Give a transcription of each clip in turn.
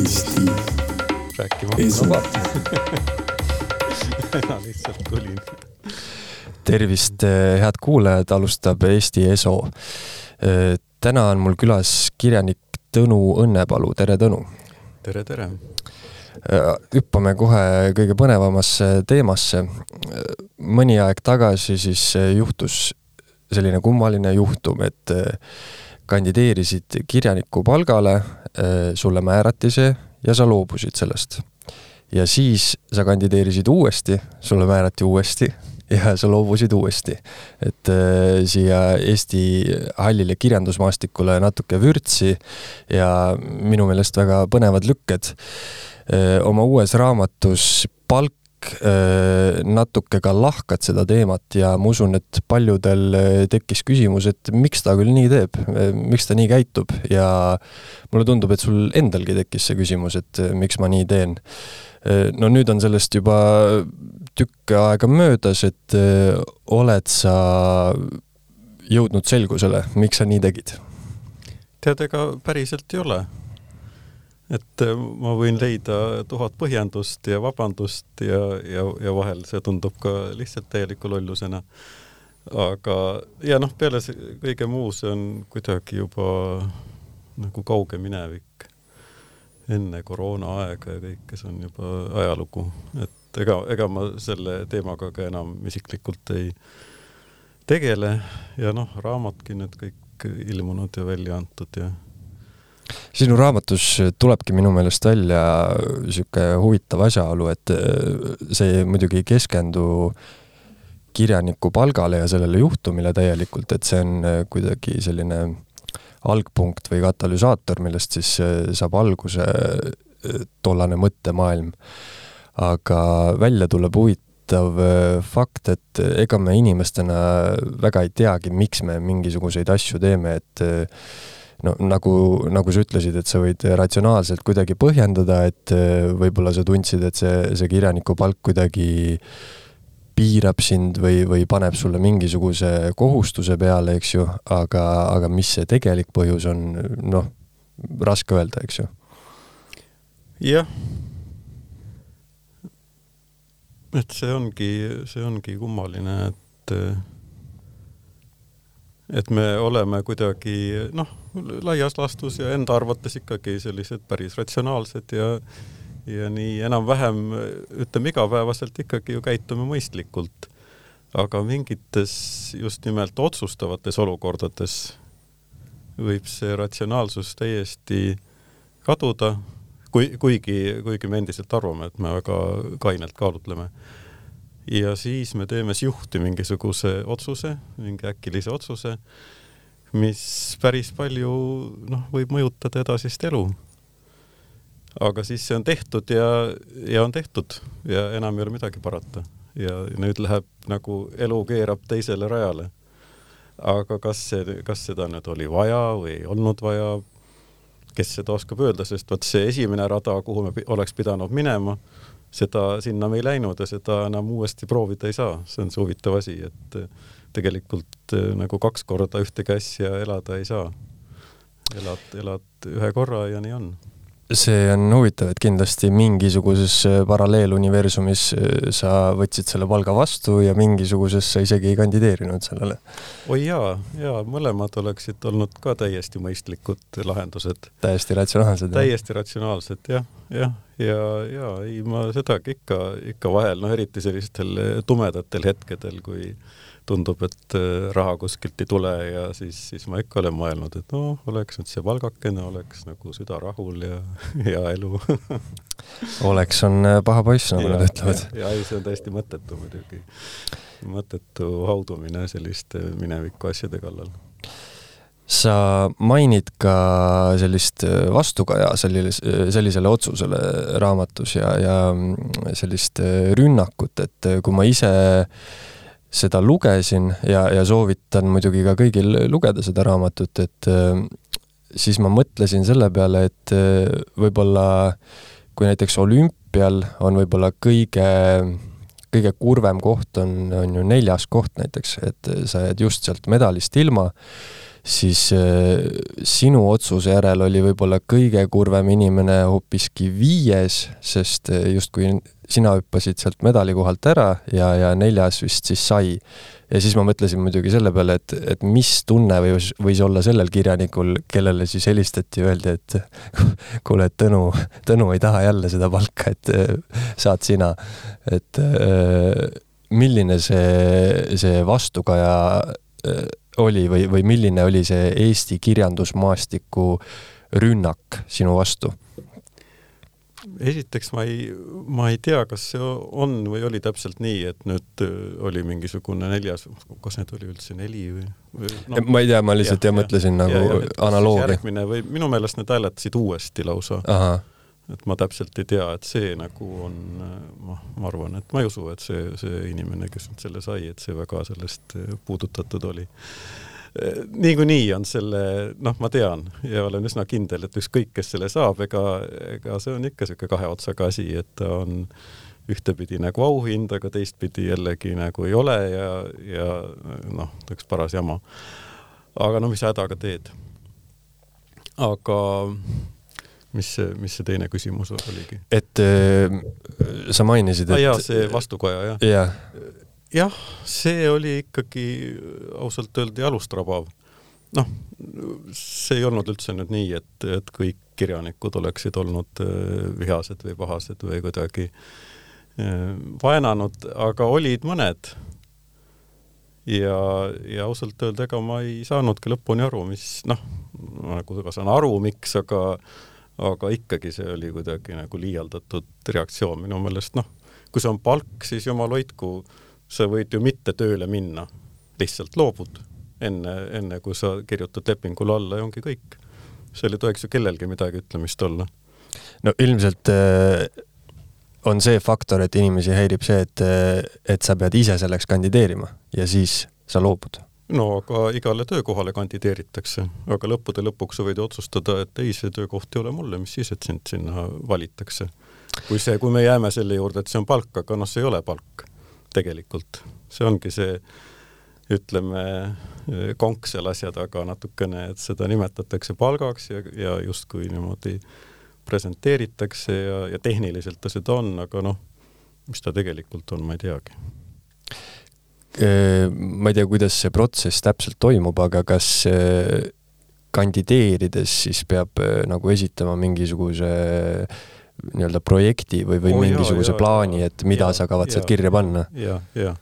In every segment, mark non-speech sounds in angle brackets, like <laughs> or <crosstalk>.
Eesti rääkima Esu. mina <laughs> lihtsalt tulin. tervist, head kuulajad, alustab Eesti Eso. täna on mul külas kirjanik Tõnu Õnnepalu, tere Tõnu. tere, tere. hüppame kohe kõige põnevamasse teemasse. mõni aeg tagasi siis juhtus selline kummaline juhtum, et kandideerisid kirjaniku palgale, sulle määrati see ja sa loobusid sellest. ja siis sa kandideerisid uuesti, sulle määrati uuesti ja sa loobusid uuesti. et äh, siia Eesti hallile kirjandusmaastikule natuke vürtsi ja minu meelest väga põnevad lükked. oma uues raamatus Palk äh, natuke ka lahkad seda teemat ja ma usun, et paljudel äh, tekkis küsimus, et miks ta küll nii teeb, miks ta nii käitub ja mulle tundub, et sul endalgi tekkis see küsimus, et äh, miks ma nii teen no nüüd on sellest juba tükk aega möödas, et oled sa jõudnud selgusele, miks sa nii tegid? tead, ega päriselt ei ole. Et äh, ma võin leida tuhat põhjendust ja vabandust ja, ja, ja vahel see tundub ka lihtsalt täieliku lollusena. aga, ja noh, peale kõige muu, see on kuidagi juba nagu kauge minevik. enne koroonaaega ja kõike, see on juba ajalugu, et ega, ega ma selle teemaga ka enam isiklikult ei tegele ja noh, raamatki nüüd kõik ilmunud ja välja antud ja sinu raamatus tulebki minu meelest välja niisugune huvitav asjaolu, et öö, see muidugi ei keskendu kirjaniku palgale ja sellele juhtumile täielikult, et see on öö, kuidagi selline algpunkt või katalüsaator, millest siis öö, saab alguse tollane mõttemaailm. aga välja tuleb huvitav fakt, et ega me inimestena väga ei teagi, miks me mingisuguseid asju teeme, et no nagu, nagu sa ütlesid, et sa võid ratsionaalselt kuidagi põhjendada, et öö, võib-olla sa tundsid, et see, see kirjaniku palk kuidagi piirab sind või, või paneb sulle mingisuguse kohustuse peale, eks ju, aga, aga mis see tegelik põhjus on, noh, raske öelda, eks ju. jah. et see ongi, see ongi kummaline, et et me oleme kuidagi noh, laias laastus ja enda arvates ikkagi sellised päris ratsionaalsed ja ja nii enam-vähem ütleme igapäevaselt ikkagi ju käitume mõistlikult. aga mingites just nimelt otsustavates olukordades võib see ratsionaalsus täiesti kaduda, kui, kuigi, kuigi me endiselt arvame, et me väga kainelt kaalutleme. Ja siis me teeme siuhti mingisuguse otsuse, mingi äkilise otsuse, mis päris palju noh, võib mõjutada edasist elu. Aga siis see on tehtud ja, ja on tehtud ja enam ei ole midagi parata. Ja nüüd läheb nagu elu keerab teisele rajale. aga kas see, kas seda nüüd oli vaja või ei olnud vaja, kes seda oskab öelda, sest vot see esimene rada, kuhu me oleks pidanud minema, seda, sinna me ei läinud ja seda enam uuesti proovida ei saa, see on see huvitav asi, et eh, tegelikult eh, nagu kaks korda ühtegi asja elada ei saa. elad, elad ühe korra ja nii on see on huvitav, et kindlasti mingisuguses äh, paralleeluniversumis äh, sa võtsid selle palga vastu ja mingisuguses sa isegi ei kandideerinud sellele. oi jaa, jaa, mõlemad oleksid olnud ka täiesti mõistlikud lahendused. täiesti ratsionaalsed. täiesti ratsionaalsed jah, jah, ja, ja ei, ma sedagi ikka, ikka vahel, noh eriti sellistel tumedatel hetkedel, kui tundub, et äh, raha kuskilt ei tule ja siis, siis ma ikka olen mõelnud, et noh, oleks nüüd see palgakene, oleks nagu süda rahul ja <laughs> hea elu. <laughs> oleks on äh, paha poiss, nagu nad ütlevad. ja ei, see on täiesti mõttetu muidugi, mõttetu haudumine selliste mineviku asjade kallal sa mainid ka sellist äh, vastukaja sellile, sellisele otsusele raamatus ja, ja mm, sellist äh, rünnakut, et kui ma ise seda lugesin ja, ja soovitan muidugi ka kõigil lugeda seda raamatut, et äh, siis ma mõtlesin selle peale, et äh, võib-olla kui näiteks olümpial on võib-olla kõige kõige kurvem koht on, on ju neljas koht näiteks, et sa jääd just sealt medalist ilma, siis äh, sinu otsuse järel oli võib-olla kõige kurvem inimene hoopiski viies, sest äh, justkui sina hüppasid sealt medalikohalt ära ja, ja neljas vist siis sai ja siis ma mõtlesin muidugi selle peale, et, et mis tunne võis, võis olla sellel kirjanikul, kellele siis helistati öeldi, et <laughs> kuule, et Tõnu, Tõnu ei taha jälle seda palka, et äh, saad sina. et milline see, see vastukaja oli või, või milline oli see Eesti kirjandusmaastiku rünnak sinu vastu? esiteks ma ei, ma ei tea, kas see on või oli täpselt nii, et nüüd äh, oli mingisugune neljas, kas need oli üldse neli või, või no,? ma ei tea, ma lihtsalt ja, ja mõtlesin ja, nagu ja, analoogia. järgmine või minu meelest need hääletasid uuesti lausa. Et ma täpselt ei tea, et see nagu on, ma, ma arvan, et ma ei usu, et see, see inimene, kes nüüd selle sai, et see väga sellest äh, puudutatud oli niikuinii on selle, noh, ma tean ja olen üsna kindel, et ükskõik, kes selle saab, ega, ega see on ikka niisugune kahe otsaga asi, et ta on ühtepidi nagu auhind, aga teistpidi jällegi nagu ei ole ja, ja noh, üks paras jama. aga no mis sa hädaga teed? aga mis see, mis see teine küsimus oligi? et äh, sa mainisid, et ah, jaa, see vastukoja, jah ja jah, see oli ikkagi ausalt öelda jalustrabav. noh, see ei olnud üldse nüüd nii, et, et kõik kirjanikud oleksid olnud äh, vihased või pahased või kuidagi äh, vaenanud, aga olid mõned. ja, ja ausalt öelda, ega ma ei saanudki lõpuni aru, mis noh, nagu ma saan aru, miks, aga aga ikkagi see oli kuidagi nagu liialdatud reaktsioon minu meelest, noh, kui see on palk, siis jumal hoidku sa võid ju mitte tööle minna, lihtsalt loobud enne, enne kui sa kirjutad lepingule alla ja ongi kõik. seal ei tohiks ju kellelgi midagi ütlemist olla. no ilmselt äh, on see faktor, et inimesi häirib see, et, äh, et sa pead ise selleks kandideerima ja siis sa loobud no aga igale töökohale kandideeritakse, aga lõppude lõpuks sa võid otsustada, et ei, see töökoht ei ole mulle, mis siis, et sind sinna valitakse. kui see, kui me jääme selle juurde, et see on palk, aga noh, see ei ole palk tegelikult. see ongi see, ütleme, konks seal asja taga natukene, et seda nimetatakse palgaks ja, ja justkui niimoodi presenteeritakse ja, ja tehniliselt ta seda on, aga noh, mis ta tegelikult on, ma ei teagi ma ei tea, kuidas see protsess täpselt toimub, aga kas kandideerides siis peab nagu esitama mingisuguse nii-öelda projekti või, või oh, mingisuguse jaa, plaani, et mida jaa, sa kavatsed jaa, kirja panna? ja, ja,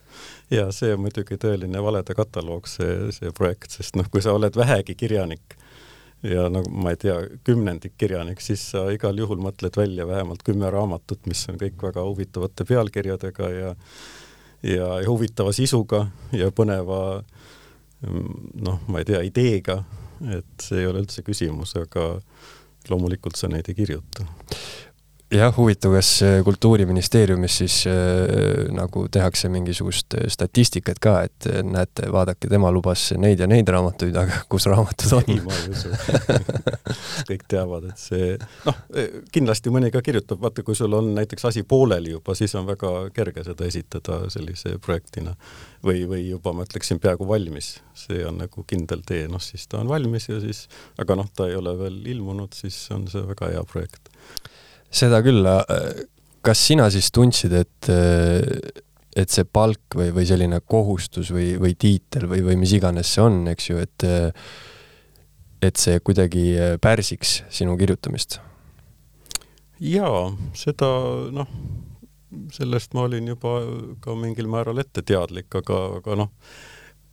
ja see on muidugi tõeline valede kataloog, see, see projekt, sest noh, kui sa oled vähegi kirjanik ja nagu ma ei tea, kümnendik kirjanik, siis sa igal juhul mõtled välja vähemalt kümme raamatut, mis on kõik väga huvitavate pealkirjadega ja ja, ja huvitava sisuga ja põneva noh, ma ei tea, ideega, et see ei ole üldse küsimus, aga loomulikult sa neid ei kirjuta jah, huvitav, kas äh, Kultuuriministeeriumis siis äh, nagu tehakse mingisugust äh, statistikat ka, et äh, näete, vaadake, tema lubas neid ja neid raamatuid, aga <laughs> kus raamatud on? ei, ma ei usu <laughs> kõik teavad, et see, noh, kindlasti mõni ka kirjutab, vaata, kui sul on näiteks asi pooleli juba, siis on väga kerge seda esitada sellise projektina. või, või juba ma ütleksin peaaegu valmis, see on nagu kindel tee, noh siis ta on valmis ja siis, aga noh, ta ei ole veel ilmunud, siis on see väga hea projekt seda küll, kas sina siis tundsid, et, et see palk või, või selline kohustus või, või tiitel või, või mis iganes see on, eks ju, et et see kuidagi pärsiks sinu kirjutamist? jaa, seda noh, sellest ma olin juba ka mingil määral ette teadlik, aga, aga noh,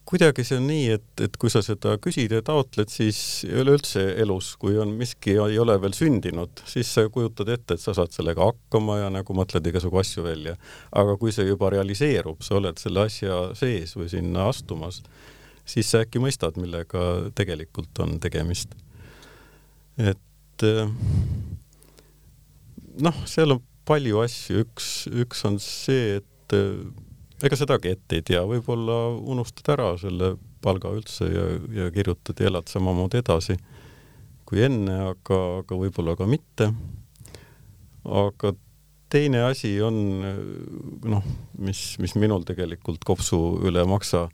kuidagi see on nii, et, et kui sa seda küsid ja taotled, siis üleüldse elus, kui on miski ei ole veel sündinud, siis sa kujutad ette, et sa saad sellega hakkama ja nagu mõtled igasugu asju välja. aga kui see juba realiseerub, sa oled selle asja sees või sinna astumas, siis sa äkki mõistad, millega tegelikult on tegemist. et noh, seal on palju asju, üks, üks on see, et ega sedagi ette ei tea, võib-olla unustad ära selle palga üldse ja, ja kirjutad ja elad samamoodi edasi kui enne, aga, aga võib-olla ka mitte. aga teine asi on noh, mis, mis minul tegelikult kopsu üle maksa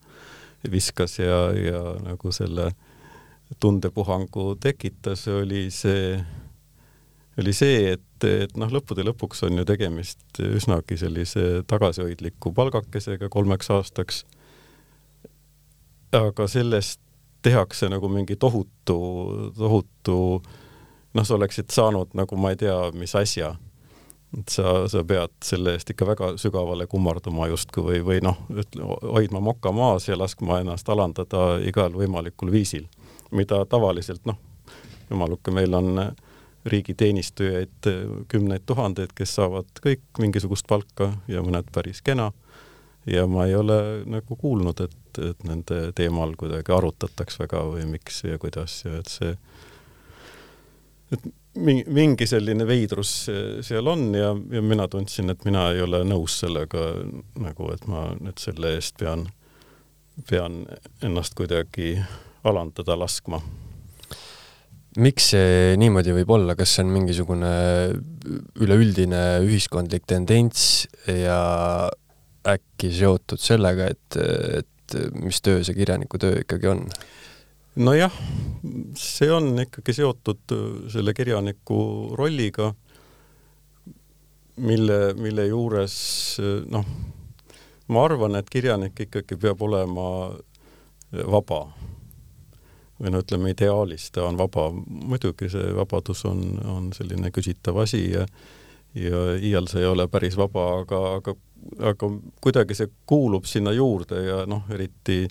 viskas ja, ja nagu selle tundepuhangu tekitas, oli see, oli see, et, et noh, lõppude lõpuks on ju tegemist üsnagi sellise tagasihoidliku palgakesega kolmeks aastaks. aga sellest tehakse nagu mingi tohutu, tohutu noh, sa oleksid saanud nagu ma ei tea, mis asja et sa, sa pead selle eest ikka väga sügavale kummarduma justkui või, või noh, hoidma moka maas ja laskma ennast alandada igal võimalikul viisil, mida tavaliselt noh, jumaluke, meil on riigiteenistujaid kümneid tuhandeid, kes saavad kõik mingisugust palka ja mõned päris kena. ja ma ei ole nagu kuulnud, et, et nende teemal kuidagi arutataks väga või miks ja kuidas ja et see, et mingi, mingi selline veidrus seal on ja, ja mina tundsin, et mina ei ole nõus sellega nagu, et ma nüüd selle eest pean, pean ennast kuidagi alandada laskma. Miks see niimoodi võib olla, kas see on mingisugune üleüldine ühiskondlik tendents ja äkki seotud sellega, et, et mis töö see kirjaniku töö ikkagi on? nojah, see on ikkagi seotud selle kirjaniku rolliga, mille, mille juures noh, ma arvan, et kirjanik ikkagi peab olema vaba. Või no ütleme, ideaalis ta on vaba, muidugi see vabadus on, on selline küsitav asi ja ja iial see ei ole päris vaba, aga, aga, aga kuidagi see kuulub sinna juurde ja noh, eriti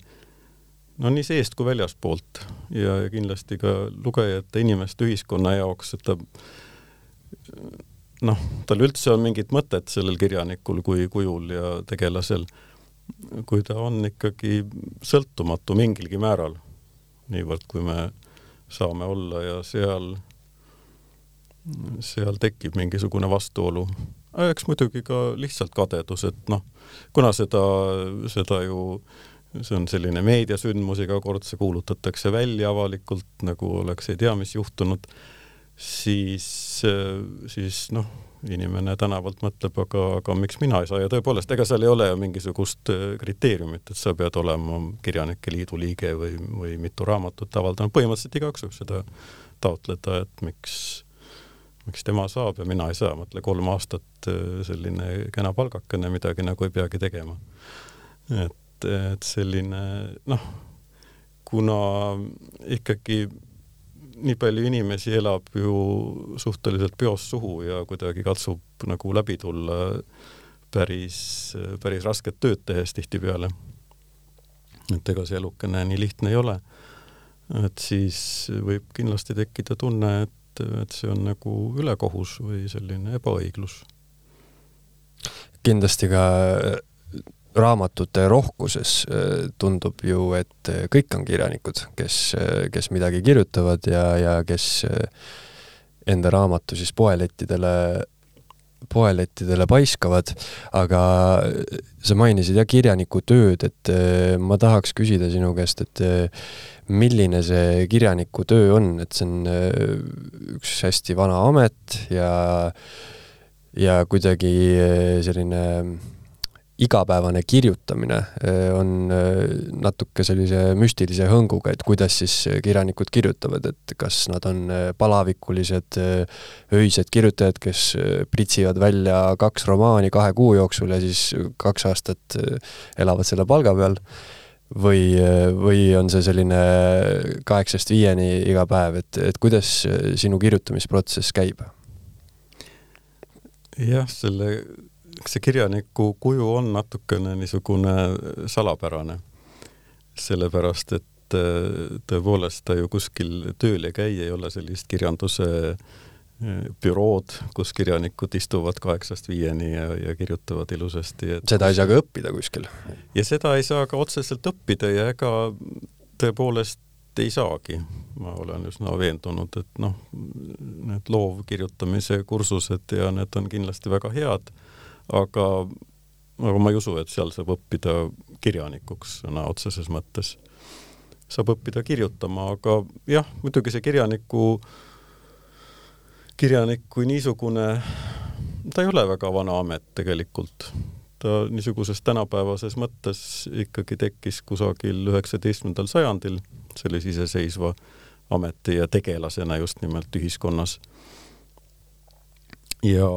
no nii seest kui väljaspoolt ja kindlasti ka lugejate, inimeste, ühiskonna jaoks, et ta noh, tal üldse on mingit mõtet sellel kirjanikul kui kujul ja tegelasel, kui ta on ikkagi sõltumatu mingilgi määral, niivõrd kui me saame olla ja seal, seal tekib mingisugune vastuolu. eks muidugi ka lihtsalt kadedus, et noh, kuna seda, seda ju see on selline meediasündmus, iga kord see kuulutatakse välja avalikult, nagu oleks ei tea, mis juhtunud, siis, siis noh, inimene tänavalt mõtleb, aga, aga miks mina ei saa? Ja tõepoolest, ega seal ei ole mingisugust äh, kriteeriumit, et sa pead olema Kirjanike Liidu liige või, või mitu raamatut avaldanud, põhimõtteliselt igaüks võib seda taotleda, et miks, miks tema saab ja mina ei saa, mõtle kolm aastat äh, selline kena palgakene, midagi nagu ei peagi tegema. et, et selline noh, kuna ikkagi nii palju inimesi elab ju suhteliselt peost suhu ja kuidagi katsub nagu läbi tulla päris, päris rasket tööd tehes tihtipeale. et ega see elukene nii lihtne ei ole. et siis võib kindlasti tekkida tunne, et, et see on nagu ülekohus või selline ebaõiglus. kindlasti ka raamatute rohkuses äh, tundub ju, et äh, kõik on kirjanikud, kes, äh, kes midagi kirjutavad ja, ja kes enda raamatu siis poelettidele, poelettidele paiskavad, aga sa mainisid jah, kirjaniku tööd, et ma tahaks küsida sinu käest, et milline see kirjaniku töö on, et see on üks hästi vana amet ja ja kuidagi selline igapäevane kirjutamine äh, on äh, natuke sellise müstilise hõnguga, et kuidas siis kirjanikud kirjutavad, et kas nad on palavikulised öised kirjutajad, kes pritsivad välja kaks romaani kahe kuu jooksul ja siis kaks aastat elavad selle palga peal, või, või on see selline kaheksast viieni iga päev, et, et kuidas sinu kirjutamisprotsess käib? jah, selle eks see kirjaniku kuju on natukene niisugune salapärane, sellepärast et äh, tõepoolest ta ju kuskil tööl ei käi, ei ole sellist kirjanduse äh, bürood, kus kirjanikud istuvad kaheksast viieni ja, ja kirjutavad ilusasti et.... seda ei saa ka õppida kuskil? ja seda ei saa ka otseselt õppida ja ega tõepoolest ei saagi, ma olen üsna veendunud, et noh, need loovkirjutamise kursused ja need on kindlasti väga head aga, aga ma ei usu, et seal saab õppida kirjanikuks sõna otseses mõttes. saab õppida kirjutama, aga jah, muidugi see kirjaniku, kirjanik kui niisugune, ta ei ole väga vana amet tegelikult. ta niisuguses tänapäevases mõttes ikkagi tekkis kusagil üheksateistkümnendal sajandil sellise iseseisva ameti ja tegelasena just nimelt ühiskonnas. ja,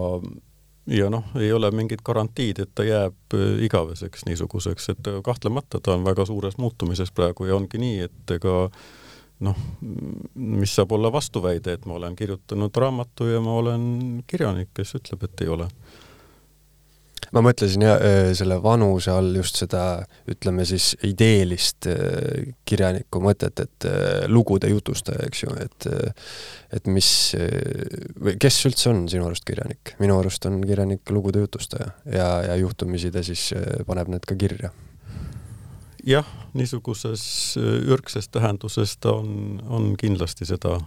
ja noh, ei ole mingit garantiid, et ta jääb igaveseks niisuguseks, et kahtlemata ta on väga suures muutumises praegu ja ongi nii, et ega noh, mis saab olla vastuväide, et ma olen kirjutanud raamatu ja ma olen kirjanik, kes ütleb, et ei ole ma mõtlesin ja selle vanuse all just seda, ütleme siis ideelist kirjaniku mõtet, et lugude jutustaja, eks ju, et et mis, või kes üldse on sinu arust kirjanik? minu arust on kirjanik lugude jutustaja ja, ja juhtumisi ta siis paneb need ka kirja jah, niisuguses ürgses tähenduses ta on, on kindlasti seda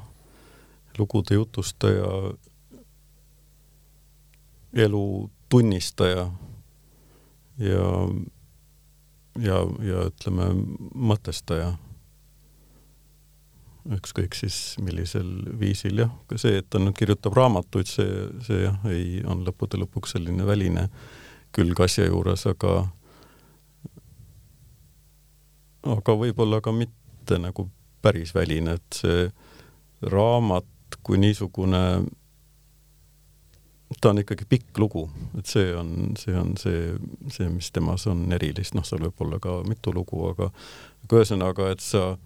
lugude jutustaja, elu tunnistaja ja, ja, ja ütleme, mõtestaja. ükskõik siis millisel viisil jah, ka see, et ta nüüd kirjutab raamatuid, see, see jah, ei, on lõppude lõpuks selline väline külg asja juures, aga aga võib-olla ka mitte nagu päris väline, et see raamat kui niisugune, ta on ikkagi pikk lugu, et see on, see on see, see, mis temas on erilist, noh, seal võib olla ka mitu lugu, aga aga ühesõnaga, et sa,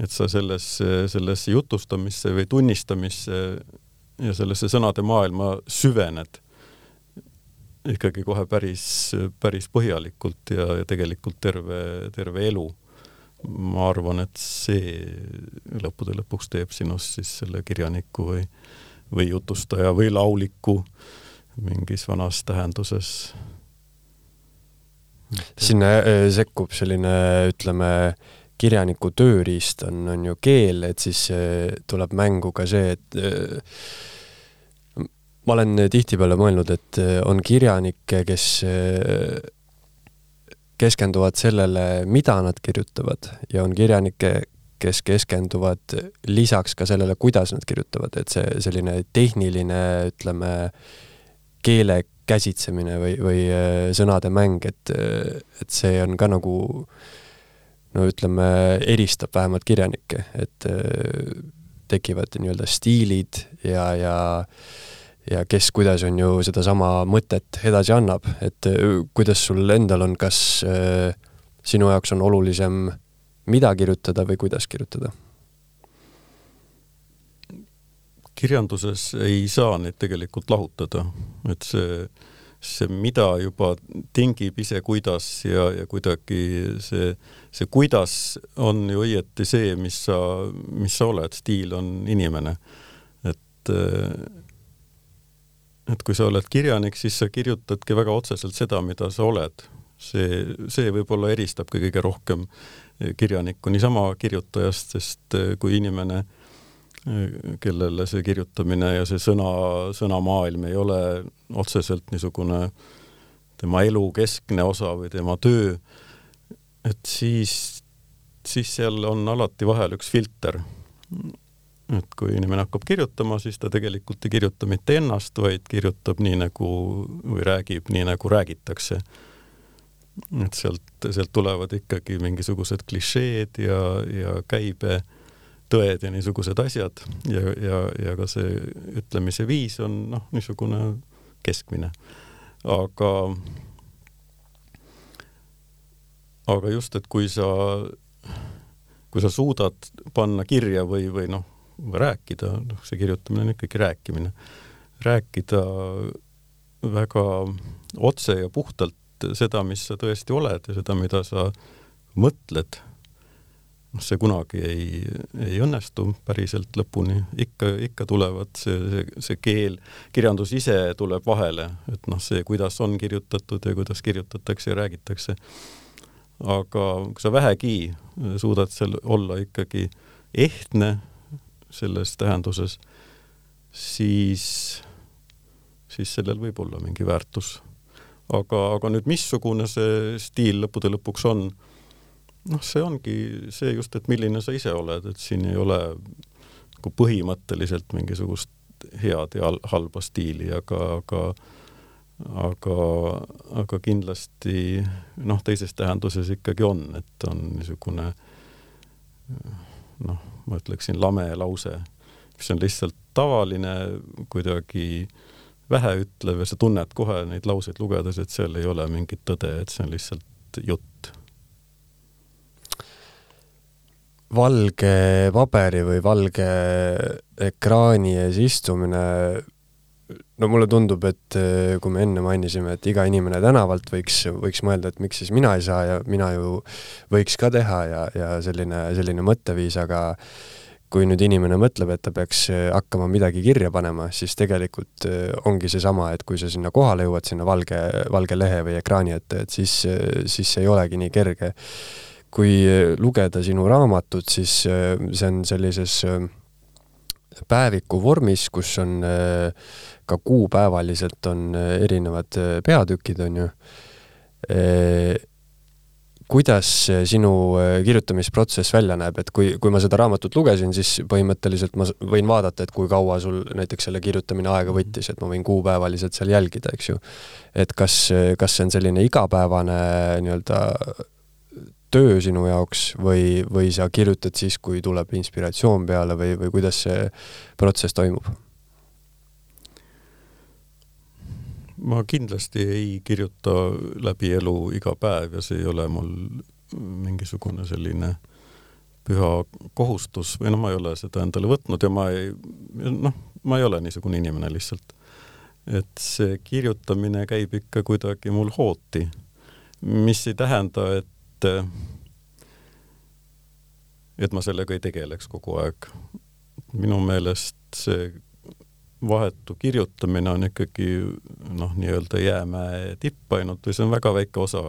et sa sellesse, sellesse jutustamisse või tunnistamisse ja sellesse sõnade maailma süvened ikkagi kohe päris, päris põhjalikult ja, ja tegelikult terve, terve elu. Ma arvan, et see lõppude lõpuks teeb sinust siis selle kirjaniku või, või jutustaja või lauliku mingis vanas tähenduses. sinna äh, sekkub selline, ütleme, kirjaniku tööriist on, on ju keel, et siis äh, tuleb mängu ka see, et äh, ma olen tihtipeale mõelnud, et on kirjanikke, kes keskenduvad sellele, mida nad kirjutavad ja on kirjanikke, kes keskenduvad lisaks ka sellele, kuidas nad kirjutavad, et see selline tehniline, ütleme, keele käsitsemine või, või äh, sõnade mäng, et, et see on ka nagu no ütleme, eristab vähemalt kirjanikke, et äh, tekivad nii-öelda stiilid ja, ja ja kes kuidas on ju sedasama mõtet edasi annab, et kuidas sul endal on, kas äh, sinu jaoks on olulisem, mida kirjutada või kuidas kirjutada? kirjanduses ei saa neid tegelikult lahutada, et see, see mida juba tingib ise kuidas ja, ja kuidagi see, see kuidas on ju õieti see, mis sa, mis sa oled, stiil on inimene. et et kui sa oled kirjanik, siis sa kirjutadki väga otseselt seda, mida sa oled. see, see võib-olla eristabki kõige rohkem kirjanikku niisama kirjutajast, sest eh, kui inimene, eh, kellele see kirjutamine ja see sõna, sõnamaailm ei ole otseselt niisugune tema elu keskne osa või tema töö, et siis, siis seal on alati vahel üks filter et kui inimene hakkab kirjutama, siis ta tegelikult ei kirjuta mitte ennast, vaid kirjutab nii nagu või räägib nii nagu räägitakse. Et sealt, sealt tulevad ikkagi mingisugused klišeed ja, ja käibetõed ja niisugused asjad ja, ja, ja ka see ütlemise viis on noh, niisugune keskmine. aga, aga just, et kui sa, kui sa suudad panna kirja või, või noh, rääkida, noh, see kirjutamine on ikkagi rääkimine, rääkida väga otse ja puhtalt seda, mis sa tõesti oled ja seda, mida sa mõtled, noh, see kunagi ei, ei õnnestu päriselt lõpuni, ikka, ikka tulevad see, see, see keel, kirjandus ise tuleb vahele, et noh, see, kuidas on kirjutatud ja kuidas kirjutatakse ja räägitakse. aga kui sa vähegi suudad seal olla ikkagi ehtne selles tähenduses, siis, siis sellel võib olla mingi väärtus. Aga, aga nüüd missugune see stiil lõppude lõpuks on, noh, see ongi see just, et milline sa ise oled, et siin ei ole nagu põhimõtteliselt mingisugust head ja halba stiili, aga, aga aga, aga kindlasti noh, teises tähenduses ikkagi on, et on niisugune noh, ma ütleksin lame lause, mis on lihtsalt tavaline, kuidagi väheütlev ja sa tunned kohe neid lauseid lugedes, et seal ei ole mingit tõde, et see on lihtsalt jutt. valge paberi või valge ekraani ees istumine no mulle tundub, et eh, kui me enne mainisime, et iga inimene tänavalt võiks, võiks mõelda, et miks siis mina ei saa ja mina ju võiks ka teha ja, ja selline, selline mõtteviis, aga kui nüüd inimene mõtleb, et ta peaks hakkama midagi kirja panema, siis tegelikult eh, ongi seesama, et kui sa sinna kohale jõuad, sinna valge, valge lehe või ekraani ette, et siis, siis see ei olegi nii kerge. kui lugeda sinu raamatut, siis see on sellises päeviku vormis, kus on äh, ka kuupäevaliselt on äh, erinevad äh, peatükid, on ju. Äh, kuidas sinu kirjutamisprotsess välja näeb, et kui, kui ma seda raamatut lugesin, siis põhimõtteliselt ma võin vaadata, et kui kaua sul näiteks selle kirjutamine aega võttis, et ma võin kuupäevaliselt seal jälgida, eks ju. et kas, kas see on selline igapäevane nii-öelda töö sinu jaoks või, või sa kirjutad siis, kui tuleb inspiratsioon peale või, või kuidas see protsess toimub? Ma kindlasti ei kirjuta läbi elu iga päev ja see ei ole mul mingisugune selline püha kohustus või noh, ma ei ole seda endale võtnud ja ma ei, noh, ma ei ole niisugune inimene lihtsalt. et see kirjutamine käib ikka kuidagi mul hooti, mis ei tähenda, et et ma sellega ei tegeleks kogu aeg. minu meelest see vahetu kirjutamine on ikkagi noh, nii-öelda jäämäe tipp ainult või see on väga väike osa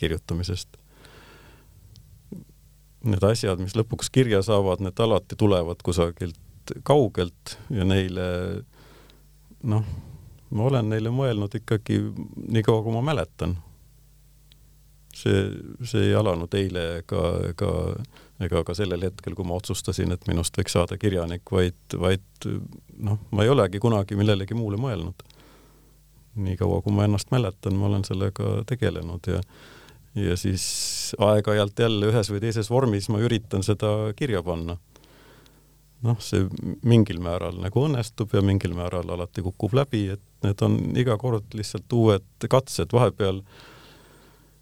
kirjutamisest. Need asjad, mis lõpuks kirja saavad, need alati tulevad kusagilt kaugelt ja neile noh, ma olen neile mõelnud ikkagi nii kaua, kui ma mäletan. see, see ei alanud eile ega, ega ega ka sellel hetkel, kui ma otsustasin, et minust võiks saada kirjanik, vaid, vaid noh, ma ei olegi kunagi millelegi muule mõelnud. niikaua, kui ma ennast mäletan, ma olen sellega tegelenud ja ja siis aeg-ajalt jälle ühes või teises vormis ma üritan seda kirja panna. noh, see mingil määral nagu õnnestub ja mingil määral alati kukub läbi, et need on iga kord lihtsalt uued katsed, vahepeal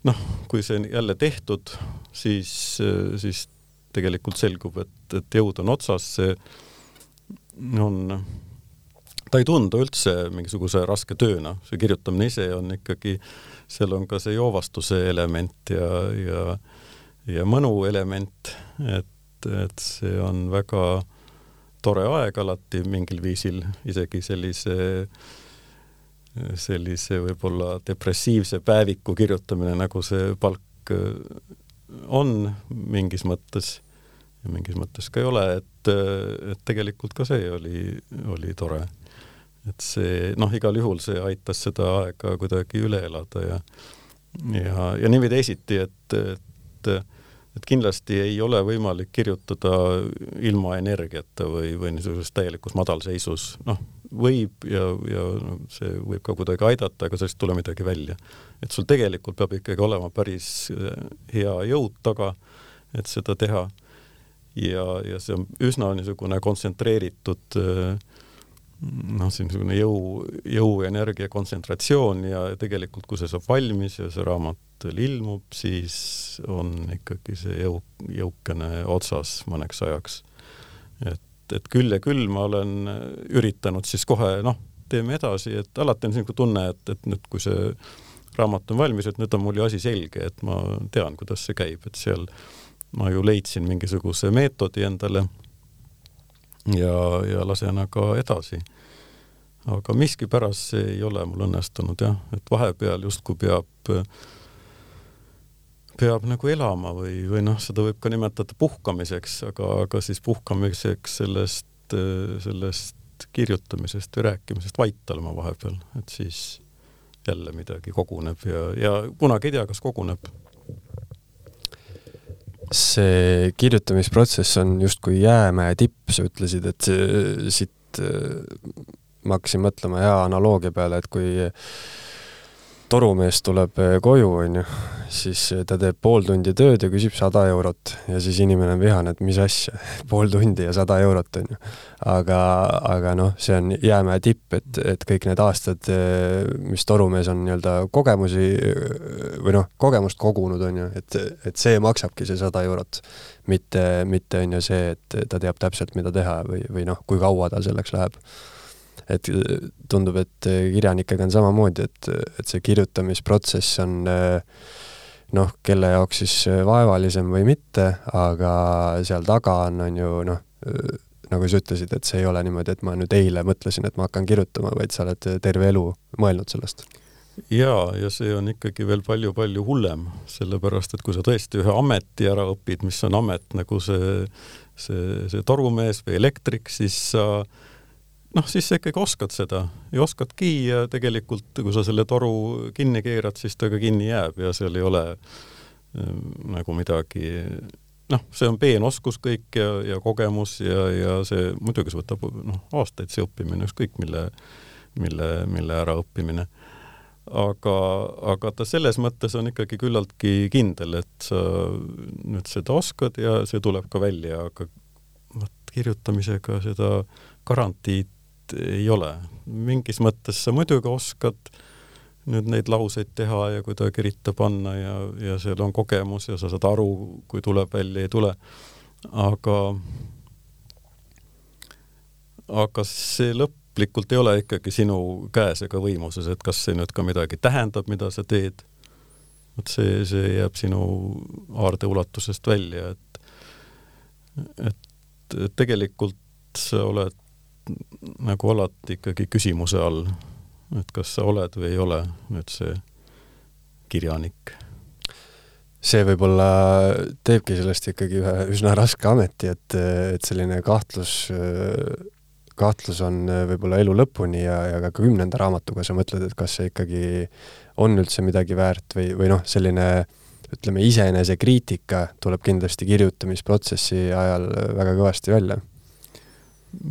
noh, kui see on jälle tehtud, siis, siis tegelikult selgub, et, et jõud on otsas, see on, ta ei tundu üldse mingisuguse raske tööna, see kirjutamine ise on ikkagi, seal on ka see joovastuse element ja, ja, ja mõnu element, et, et see on väga tore aeg alati mingil viisil, isegi sellise sellise võib-olla depressiivse päeviku kirjutamine, nagu see palk on mingis mõttes mingis mõttes ka ei ole, et, et tegelikult ka see oli, oli tore. et see, noh, igal juhul see aitas seda aega kuidagi üle elada ja ja, ja nii või teisiti, et, et et kindlasti ei ole võimalik kirjutada ilma energiata või, või niisuguses täielikus madalseisus, noh, võib ja, ja no, see võib ka kuidagi aidata, aga sellest ei tule midagi välja. et sul tegelikult peab ikkagi olema päris hea jõud taga, et seda teha ja, ja see on üsna niisugune kontsentreeritud noh, see niisugune jõu, jõu, energia kontsentratsioon ja tegelikult, kui see saab valmis ja see raamat ilmub, siis on ikkagi see jõu, jõukene otsas mõneks ajaks. et, et küll ja küll ma olen üritanud siis kohe noh, teeme edasi, et alati on niisugune tunne, et, et nüüd, kui see raamat on valmis, et nüüd on mul ju asi selge, et ma tean, kuidas see käib, et seal ma ju leidsin mingisuguse meetodi endale ja, ja lasen aga edasi. aga miskipärast see ei ole mul õnnestunud jah, et vahepeal justkui peab, peab nagu elama või, või noh, seda võib ka nimetada puhkamiseks, aga, aga siis puhkamiseks sellest, sellest kirjutamisest või rääkimisest vait olema vahepeal, et siis jälle midagi koguneb ja, ja kunagi ei tea, kas koguneb see kirjutamisprotsess on justkui jäämäe tipp, sa ütlesid, et siit äh, ma hakkasin mõtlema hea analoogia peale, et kui torumees tuleb äh, koju, onju, siis äh, ta teeb pool tundi tööd ja küsib sada eurot ja siis inimene on vihane, et mis asja, <laughs> pool tundi ja sada eurot, onju. aga, aga noh, see on jäämäe tipp, et, et kõik need aastad, äh, mis torumees on nii-öelda kogemusi või noh, kogemust kogunud, onju, et, et see maksabki see sada eurot. mitte, mitte on ju see, et ta teab täpselt, mida teha või, või noh, kui kaua tal selleks läheb et äh, tundub, et äh, kirjanikega on samamoodi, et, et see kirjutamisprotsess on äh, noh, kelle jaoks siis vaevalisem või mitte, aga seal taga on, on ju noh, nagu sa ütlesid, et see ei ole niimoodi, et ma nüüd eile mõtlesin, et ma hakkan kirjutama, vaid sa oled terve elu mõelnud sellest. Jaa, ja see on ikkagi veel palju-palju hullem, sellepärast et kui sa tõesti ühe ameti ära õpid, mis on amet nagu see, see, see torumees või elektrik, siis sa äh, noh, siis sa ikkagi oskad seda ja oskadki ja tegelikult, kui sa selle toru kinni keerad, siis ta ka kinni jääb ja seal ei ole äh, nagu midagi noh, see on peenoskus kõik ja, ja kogemus ja, ja see muidugi see võtab noh, aastaid see õppimine, ükskõik mille, mille, mille äraõppimine. aga, aga ta selles mõttes on ikkagi küllaltki kindel, et sa nüüd seda oskad ja see tuleb ka välja, aga vot kirjutamisega seda garantiid ei ole. mingis mõttes sa muidugi oskad nüüd neid lauseid teha ja kuidagi ritta panna ja, ja seal on kogemus ja sa saad aru, kui tuleb välja, ei tule. aga, aga see lõplikult ei ole ikkagi sinu käes ega võimuses, et kas see nüüd ka midagi tähendab, mida sa teed. vot see, see jääb sinu aarde ulatusest välja, et, et, tegelikult sa oled nagu alati ikkagi küsimuse all, et kas sa oled või ei ole nüüd see kirjanik. see võib-olla teebki sellest ikkagi ühe üsna raske ameti, et, et selline kahtlus, kahtlus on võib-olla elu lõpuni ja, ja ka kümnenda raamatuga sa mõtled, et kas see ikkagi on üldse midagi väärt või, või noh, selline ütleme, iseenesekriitika tuleb kindlasti kirjutamisprotsessi ajal väga kõvasti välja.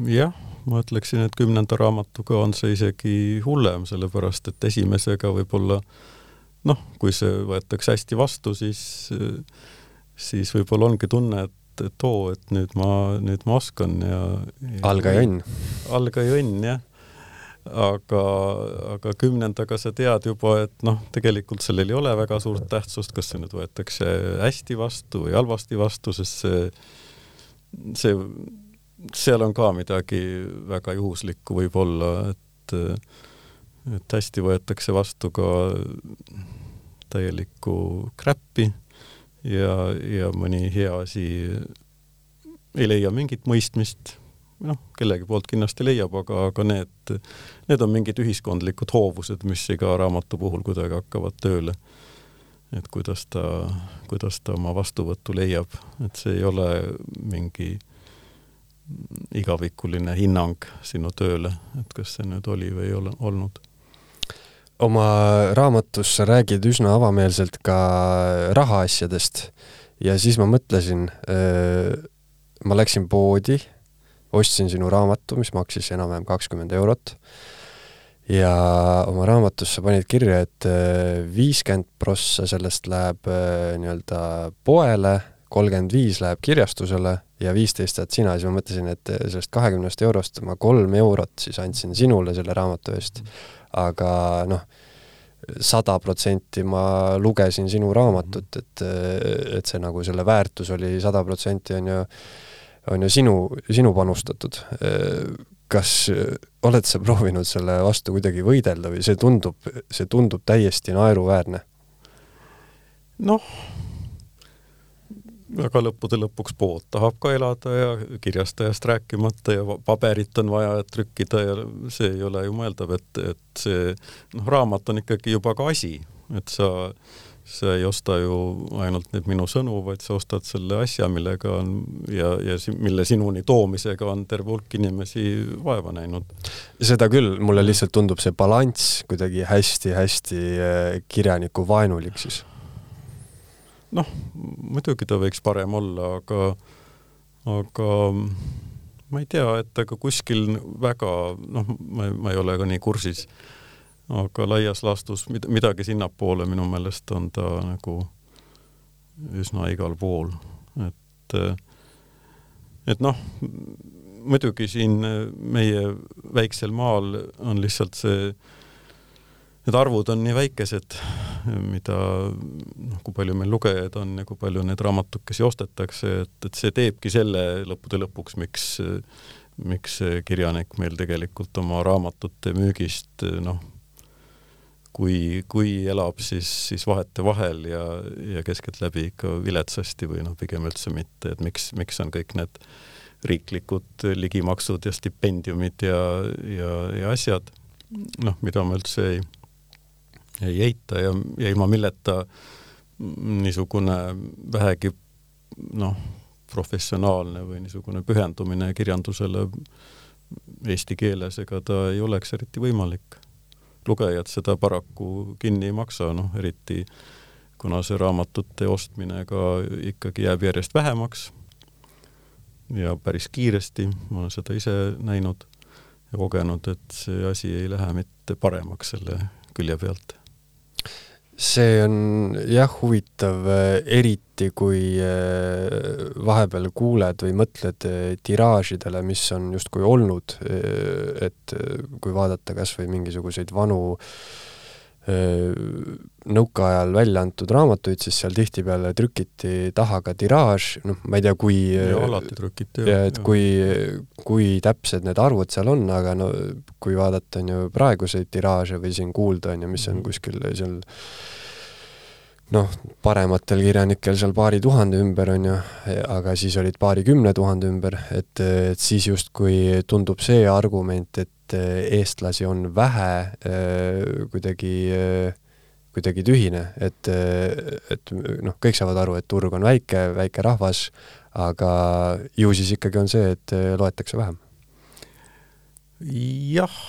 jah ma ütleksin, et kümnenda raamatuga on see isegi hullem, sellepärast et esimesega võib-olla noh, kui see võetakse hästi vastu, siis, siis võib-olla ongi tunne, et, et oo, et nüüd ma, nüüd ma oskan ja, ja algaja õnn. algaja õnn, jah. aga, aga kümnendaga sa tead juba, et noh, tegelikult sellel ei ole väga suurt tähtsust, kas see nüüd võetakse hästi vastu või halvasti vastu, sest see, see seal on ka midagi väga juhuslikku võib-olla, et et hästi võetakse vastu ka täielikku kräppi ja, ja mõni hea asi ei leia mingit mõistmist, noh, kellegi poolt kindlasti leiab, aga, aga need, need on mingid ühiskondlikud hoovused, mis iga raamatu puhul kuidagi hakkavad tööle. et kuidas ta, kuidas ta oma vastuvõttu leiab, et see ei ole mingi igavikuline hinnang sinu tööle, et kas see nüüd oli või ei ole olnud? oma raamatus sa räägid üsna avameelselt ka rahaasjadest ja siis ma mõtlesin, ma läksin poodi, ostsin sinu raamatu, mis maksis enam-vähem kakskümmend eurot. Ja oma raamatus sa panid kirja, et viiskümmend prossa sellest läheb nii-öelda poele, kolmkümmend viis läheb kirjastusele ja viisteist saad sina, siis ma mõtlesin, et sellest kahekümnest eurost ma kolm eurot siis andsin sinule selle raamatu eest, aga noh, sada protsenti ma lugesin sinu raamatut, et, et see nagu selle väärtus oli sada protsenti, on ju, on ju sinu, sinu panustatud. kas oled sa proovinud selle vastu kuidagi võidelda või see tundub, see tundub täiesti naeruväärne? noh aga lõppude lõpuks pood tahab ka elada ja kirjastajast rääkimata ja paberit on vaja, trükkida ja see ei ole ju mõeldav, et, et see noh, raamat on ikkagi juba ka asi, et sa, sa ei osta ju ainult nüüd minu sõnu, vaid sa ostad selle asja, millega on ja, ja mille sinuni toomisega on terve hulk inimesi vaeva näinud. seda küll, mulle lihtsalt tundub see balanss kuidagi hästi-hästi eh, kirjanikuvaenulik siis noh, muidugi ta võiks parem olla, aga, aga ma ei tea, et ega kuskil väga, noh, ma, ma ei ole ka nii kursis, aga laias laastus mid-, midagi sinnapoole minu meelest on ta nagu üsna igal pool, et et noh, muidugi siin meie väiksel maal on lihtsalt see, need arvud on nii väikesed, mida noh, kui palju meil lugejaid on ja kui palju neid raamatukesi ostetakse, et, et see teebki selle lõppude lõpuks, miks miks kirjanik meil tegelikult oma raamatute müügist noh, kui, kui elab, siis, siis vahetevahel ja, ja keskeltläbi ikka viletsasti või noh, pigem üldse mitte, et miks, miks on kõik need riiklikud ligimaksud ja stipendiumid ja, ja, ja asjad, noh, mida ma üldse ei, ei eita ja, ja ilma milleta niisugune vähegi noh, professionaalne või niisugune pühendumine kirjandusele eesti keeles, ega ta ei oleks eriti võimalik. Lugejad seda paraku kinni ei maksa, noh eriti kuna see raamatute ostmine ka ikkagi jääb järjest vähemaks ja päris kiiresti, ma olen seda ise näinud ja kogenud, et see asi ei lähe mitte paremaks selle külje pealt see on jah huvitav, eriti kui eh, vahepeal kuuled või mõtled eh, tiraažidele, mis on justkui olnud, et kui vaadata kas või mingisuguseid vanu nõukaajal välja antud raamatuid, siis seal tihtipeale trükiti taha ka tiraaž, noh, ma ei tea, kui alati trükiti, jah. et kui, kui täpsed need arvud seal on, aga no kui vaadata, on ju, praeguseid tiraaže või siin kuulda, on ju, mis on mhm. kuskil seal noh, parematel kirjanikel seal paari tuhande ümber, on ju, aga siis olid paarikümne tuhande ümber, et, et siis justkui tundub see argument, et eestlasi on vähe, kuidagi, kuidagi tühine, et, et noh, kõik saavad aru, et turg on väike, väike rahvas, aga ju siis ikkagi on see, et loetakse vähem. jah,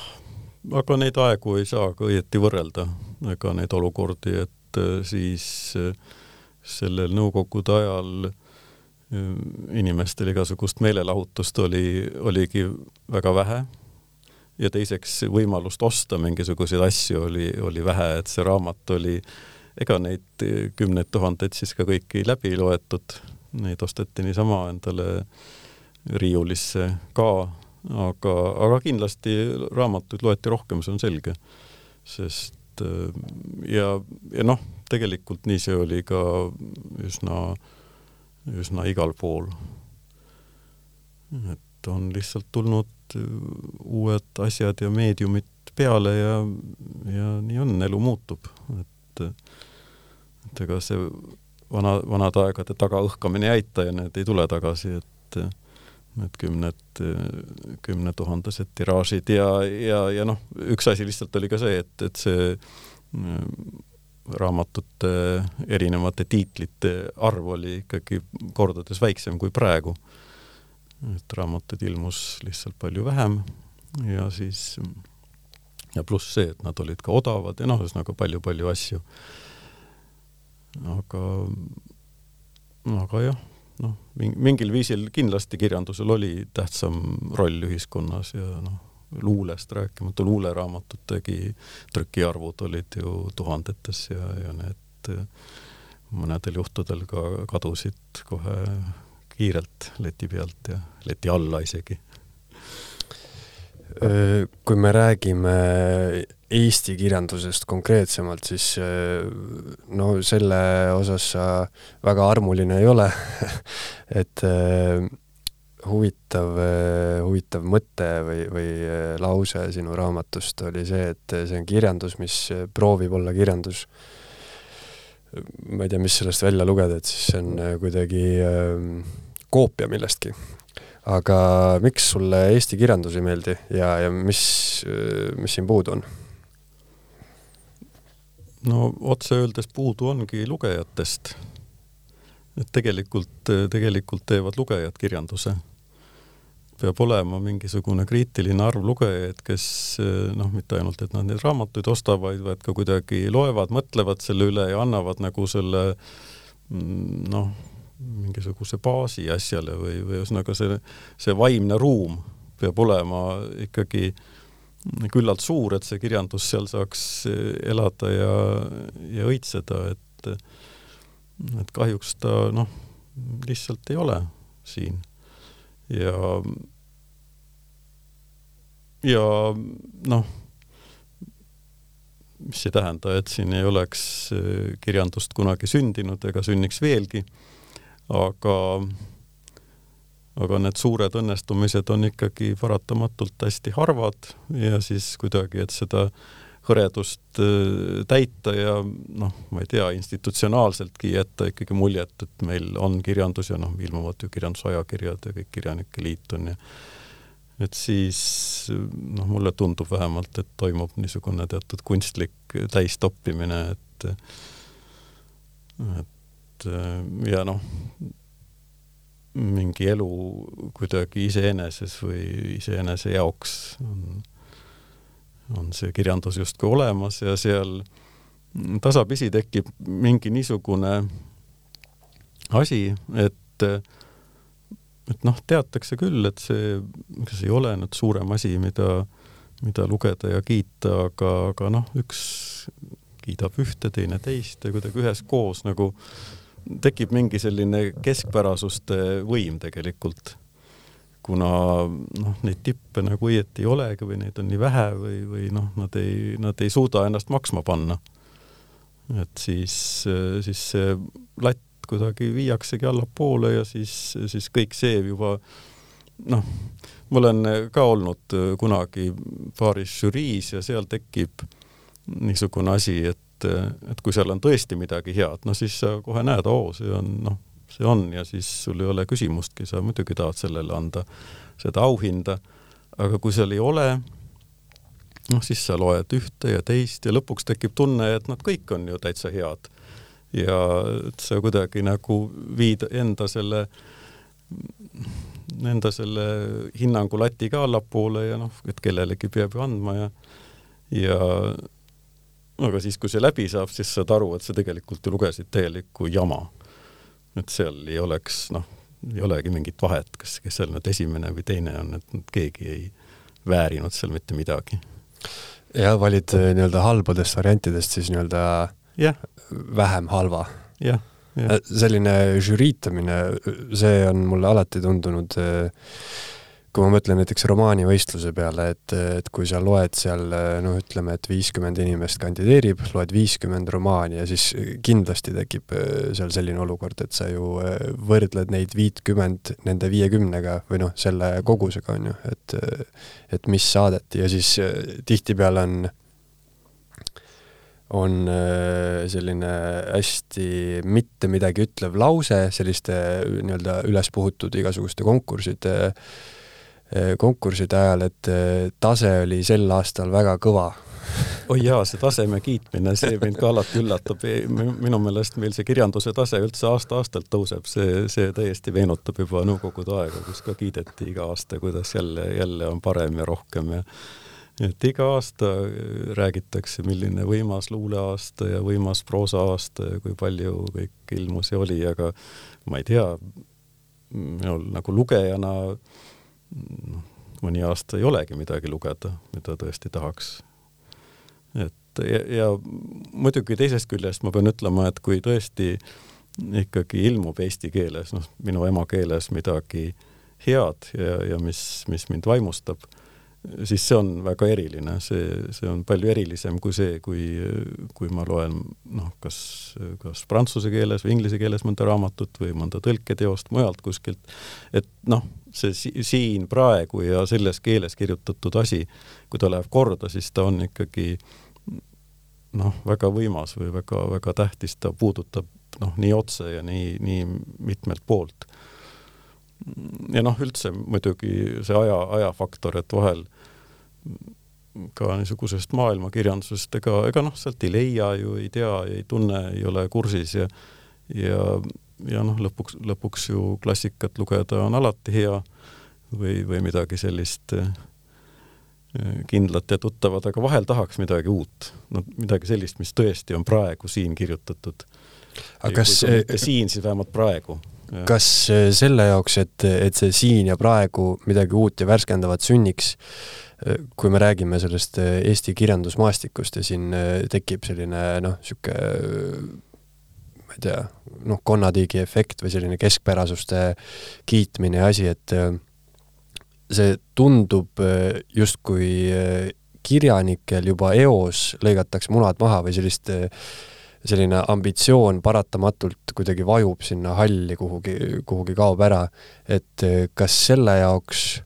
aga neid aegu ei saa ka õieti võrrelda, ega neid olukordi, et et siis sellel nõukogude ajal inimestel igasugust meelelahutust oli, oligi väga vähe ja teiseks võimalust osta mingisuguseid asju oli, oli vähe, et see raamat oli, ega neid kümneid tuhandeid siis ka kõiki läbi loetud, neid osteti niisama endale riiulisse ka, aga, aga kindlasti raamatuid loeti rohkem, see on selge. sest et äh, ja, ja noh, tegelikult nii see oli ka üsna, üsna igal pool. et on lihtsalt tulnud uued asjad ja meediumid peale ja, ja nii on, elu muutub, et et ega see vana, vanade aegade tagaõhkamine ei aita ja need ei tule tagasi, et need kümned, kümnetuhandesed tiraažid ja, ja, ja noh, üks asi lihtsalt oli ka see, et, et see raamatute erinevate tiitlite arv oli ikkagi kordades väiksem kui praegu. Et raamatuid ilmus lihtsalt palju vähem ja siis ja pluss see, et nad olid ka odavad ja noh, ühesõnaga palju-palju asju. aga, aga jah noh, mingil viisil kindlasti kirjandusel oli tähtsam roll ühiskonnas ja noh, luulest rääkimata, luuleraamatutegi trükiarvud olid ju tuhandetes ja, ja need mõnedel juhtudel ka kadusid kohe kiirelt leti pealt ja leti alla isegi kui me räägime Eesti kirjandusest konkreetsemalt, siis no selle osas sa väga armuline ei ole <laughs> et huvitav, huvitav mõte või, või lause sinu raamatust oli see, et see on kirjandus, mis proovib olla kirjandus. ma ei tea, mis sellest välja lugeda, et siis see on kuidagi koopia millestki aga miks sulle Eesti kirjandus ei meeldi ja, ja mis, mis siin puudu on? no otse öeldes puudu ongi lugejatest. et tegelikult, tegelikult teevad lugejad kirjanduse. peab olema mingisugune kriitiline arv lugejaid, kes noh, mitte ainult, et nad neid raamatuid ostavad, vaid ka kuidagi loevad, mõtlevad selle üle ja annavad nagu selle mm, noh, mingisuguse baasi asjale või, või ühesõnaga see, see vaimne ruum peab olema ikkagi küllalt suur, et see kirjandus seal saaks elada ja, ja õitseda, et et kahjuks ta noh, lihtsalt ei ole siin. ja, ja noh, mis ei tähenda, et siin ei oleks kirjandust kunagi sündinud ega sünniks veelgi, aga aga need suured õnnestumised on ikkagi paratamatult hästi harvad ja siis kuidagi, et seda hõredust äh, täita ja noh, ma ei tea, institutsionaalseltki jätta ikkagi muljet, et meil on kirjandus ja noh, ilmuvad ju kirjandusajakirjad ja kõik Kirjanike Liit on ja et siis noh, mulle tundub vähemalt, et toimub niisugune teatud kunstlik täistoppimine, et et ja noh, mingi elu kuidagi iseeneses või iseenese jaoks on, on see kirjandus justkui olemas ja seal tasapisi tekib mingi niisugune asi, et et noh, teatakse küll, et see, see ei ole nüüd suurem asi, mida, mida lugeda ja kiita, aga, aga noh, üks kiidab ühte, teine teist ja kuidagi üheskoos nagu äh, tekib mingi selline keskpärasuste võim tegelikult, kuna noh, neid tippe nagu õieti ei olegi või neid on nii vähe või, või noh, nad ei, nad ei suuda ennast maksma panna. et siis, siis see latt kuidagi viiaksegi allapoole ja siis, siis kõik see juba noh, ma olen ka olnud kunagi paaris žüriis ja seal tekib niisugune asi, et et, et kui seal on tõesti midagi head, no siis sa kohe näed, oo, see on noh, see on ja siis sul ei ole küsimustki, sa muidugi tahad sellele anda seda auhinda, aga kui seal ei ole, noh, siis sa loed ühte ja teist ja lõpuks tekib tunne, et nad kõik on ju täitsa head. ja et sa kuidagi nagu viid enda selle, enda selle hinnangu lati ka allapoole ja noh, et kellelegi peab ju andma ja ja aga siis, kui see läbi saab, siis saad aru, et sa tegelikult ju lugesid täielikku jama. et seal ei oleks, noh, ei olegi mingit vahet, kas, kes seal nüüd esimene või teine on, et keegi ei väärinud seal mitte midagi. ja valid äh, nii-öelda halbadest variantidest siis nii-öelda yeah. vähem halva. jah yeah,. Yeah. selline žüriitamine, see on mulle alati tundunud äh, kui ma mõtlen näiteks romaanivõistluse peale, et, et kui sa loed seal noh, ütleme, et viiskümmend inimest kandideerib, loed viiskümmend romaani ja siis kindlasti tekib äh, seal selline olukord, et sa ju äh, võrdled neid viitkümmend nende viiekümnega või noh, selle kogusega on ju, et et mis saadeti ja siis äh, tihtipeale on on selline hästi mitte midagi ütlev lause selliste nii-öelda ülespuhutud igasuguste konkursside äh, konkursside ajal, et eh, tase oli sel aastal väga kõva oi jaa, see taseme kiitmine, see mind ka alati üllatab. minu meelest meil see kirjanduse tase üldse aasta-aastalt tõuseb, see, see täiesti meenutab juba Nõukogude aega, kus ka kiideti iga aasta, kuidas jälle, jälle on parem ja rohkem ja et iga aasta räägitakse, milline võimas luuleaasta ja võimas proosaaasta ja kui palju kõik ilmus ja oli, aga ma ei tea, minul nagu lugejana noh, mõni aasta ei olegi midagi lugeda, mida tõesti tahaks. et ja, ja muidugi teisest küljest ma pean ütlema, et kui tõesti ikkagi ilmub eesti keeles, noh, minu emakeeles midagi head ja, ja mis, mis mind vaimustab, siis see on väga eriline, see, see on palju erilisem kui see, kui, kui ma loen noh, kas, kas prantsuse keeles või inglise keeles mõnda raamatut või mõnda tõlketeost mujalt kuskilt, et noh, see si siin praegu ja selles keeles kirjutatud asi, kui ta läheb korda, siis ta on ikkagi noh, väga võimas või väga-väga tähtis, ta puudutab noh, nii otse ja nii, nii mitmelt poolt. Ja noh, üldse muidugi see aja, ajafaktor, et vahel ka niisugusest maailmakirjandusest, ega, ega noh, sealt ei leia ju, ei tea, ei tunne, ei ole kursis ja ja, ja noh, lõpuks, lõpuks ju klassikat lugeda on alati hea või, või midagi sellist eh, kindlat ja tuttavat, aga vahel tahaks midagi uut, no midagi sellist, mis tõesti on praegu siin kirjutatud. aga kas see... siin, siis vähemalt praegu kas äh, selle jaoks, et, et see siin ja praegu midagi uut ja värskendavat sünniks, kui me räägime sellest äh, Eesti kirjandusmaastikust ja siin tekib selline noh, niisugune ma ei tea, noh, konnatiigi efekt või selline keskpärasuste kiitmine ja asi, et see tundub justkui kirjanikel juba eos lõigatakse munad maha või sellist selline ambitsioon paratamatult kuidagi vajub sinna halli kuhugi, kuhugi kaob ära, et eh, kas selle jaoks,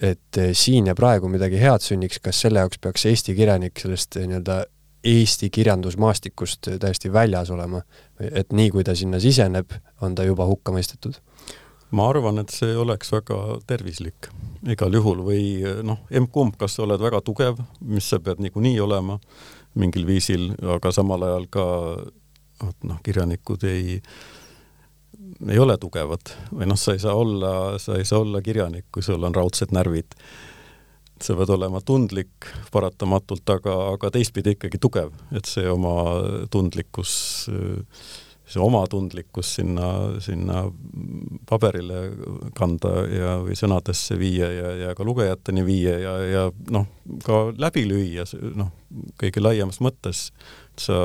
et eh, siin ja praegu midagi head sünniks, kas selle jaoks peaks Eesti kirjanik sellest eh, nii-öelda Eesti kirjandusmaastikust täiesti väljas olema, et nii, kui ta sinna siseneb, on ta juba hukka mõistetud? ma arvan, et see oleks väga tervislik igal juhul või noh, emb-kumb, kas sa oled väga tugev, mis sa pead niikuinii olema, mingil viisil, aga samal ajal ka noh, kirjanikud ei, ei ole tugevad või noh, sa ei saa olla, sa ei saa olla kirjanik, kui sul on raudsed närvid. sa pead olema tundlik paratamatult, aga, aga teistpidi ikkagi tugev, et see oma tundlikkus see oma tundlikkus sinna, sinna paberile kanda ja, või sõnadesse viia ja, ja ka lugejateni viia ja, ja noh, ka läbi lüüa, noh, kõige laiemas mõttes, sa,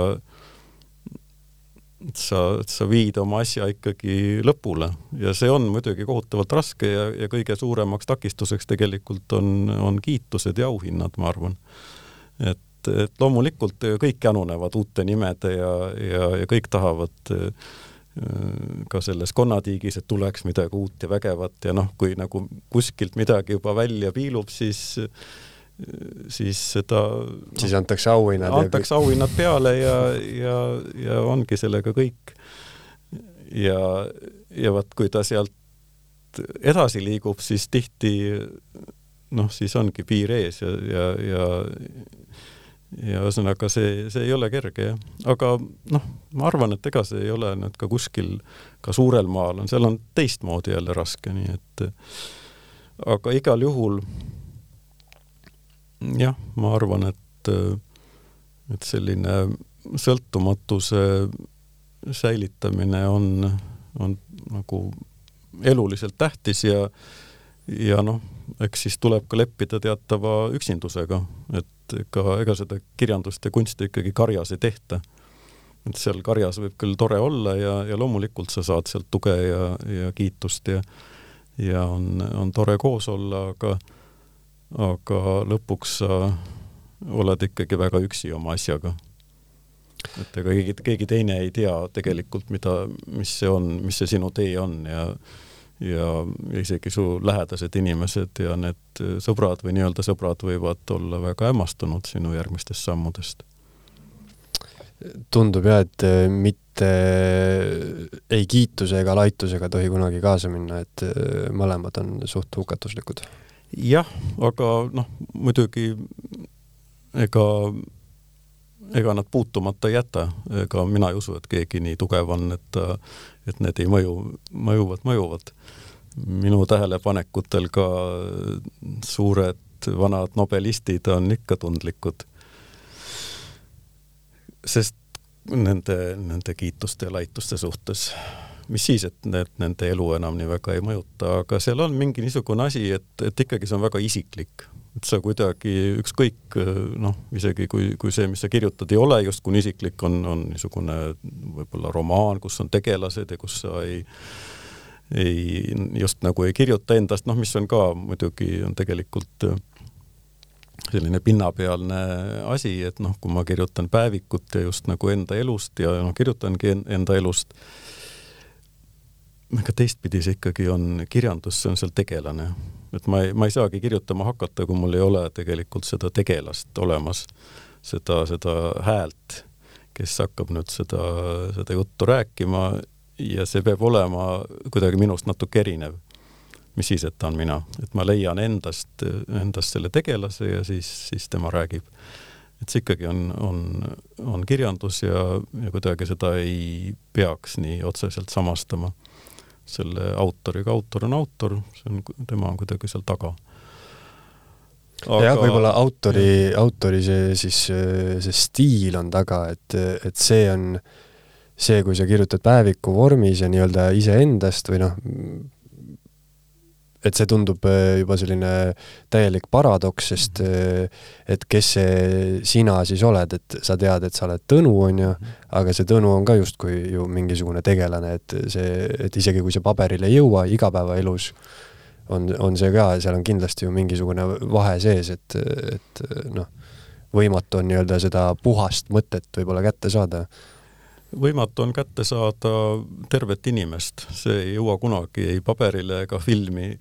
sa, sa viid oma asja ikkagi lõpule ja see on muidugi kohutavalt raske ja, ja kõige suuremaks takistuseks tegelikult on, on kiitused ja auhinnad, ma arvan. et et, loomulikult kõik janunevad uute nimede ja, ja, ja kõik tahavad äh, ka selles konnatiigis, et tuleks midagi uut ja vägevat ja noh, kui nagu kuskilt midagi juba välja piilub, siis siis seda siis antakse auhinnad antakse auhinnad peale ja, ja, ja ongi sellega kõik. ja, ja vot, kui ta sealt edasi liigub, siis tihti noh, siis ongi piir ees ja, ja, ja ja ühesõnaga see, see ei ole kerge jah, aga noh, ma arvan, et ega see ei ole nüüd ka kuskil, ka suurel maal on, seal on teistmoodi jälle raske, nii et aga igal juhul jah, ma arvan, et, et selline sõltumatuse säilitamine on, on nagu eluliselt tähtis ja ja noh, eks siis tuleb ka leppida teatava üksindusega, et et ega, ega seda kirjandust ja kunsti ikkagi karjas ei tehta. et seal karjas võib küll tore olla ja, ja loomulikult sa saad sealt tuge ja, ja kiitust ja ja on, on tore koos olla, aga aga lõpuks sa oled ikkagi väga üksi oma asjaga. et ega keegi, keegi teine ei tea tegelikult, mida, mis see on, mis see sinu tee on ja ja isegi su lähedased inimesed ja need sõbrad või nii-öelda sõbrad võivad olla väga hämmastunud sinu järgmistest sammudest. tundub jah, et äh, mitte ei kiituse ega laitusega tohi kunagi kaasa minna, et äh, mõlemad on suht hukatuslikud. Jah, aga noh, muidugi ega ega nad puutumata ei jäta, ega mina ei usu, et keegi nii tugev on, et et need ei mõju, mõjuvad, mõjuvad. minu tähelepanekutel ka suured vanad nobelistid on ikka tundlikud. sest nende, nende kiituste ja laituste suhtes, mis siis, et need nende elu enam nii väga ei mõjuta, aga seal on mingi niisugune asi, et, et ikkagi see on väga isiklik. Et sa kuidagi ükskõik noh, isegi kui, kui see, mis sa kirjutad, ei ole justkui isiklik, on, on niisugune võib-olla romaan, kus on tegelased ja kus sa ei ei, just nagu ei kirjuta endast, noh, mis on ka muidugi, on tegelikult selline pinnapealne asi, et noh, kui ma kirjutan päevikut ja just nagu enda elust ja noh, kirjutangi enda elust, aga teistpidi see ikkagi on kirjandus, see on seal tegelane et ma ei, ma ei saagi kirjutama hakata, kui mul ei ole tegelikult seda tegelast olemas, seda, seda häält, kes hakkab nüüd seda, seda juttu rääkima ja see peab olema kuidagi minust natuke erinev. mis siis, et ta on mina, et ma leian endast, endast selle tegelase ja siis, siis tema räägib. et see ikkagi on, on, on kirjandus ja, ja kuidagi seda ei peaks nii otseselt samastama selle autoriga, autor on autor, see on, tema on kuidagi seal taga. Aga... jah, võib-olla autori, autori see siis, see stiil on taga, et, et see on, see, kui sa kirjutad päeviku vormis ja nii-öelda iseendast või noh, et see tundub äh, juba selline täielik paradoks, sest mhm. äh, et kes see sina siis oled, et sa tead, et sa oled Tõnu, on ju, mhm. aga see Tõnu on ka justkui ju mingisugune tegelane, et see, et isegi kui see paberile ei jõua igapäevaelus, on, on see ka, seal on kindlasti ju mingisugune vahe sees, et, et noh, võimatu on nii-öelda seda puhast mõtet võib-olla kätte saada võimatu on kätte saada tervet inimest, see ei jõua kunagi ei paberile ega filmi.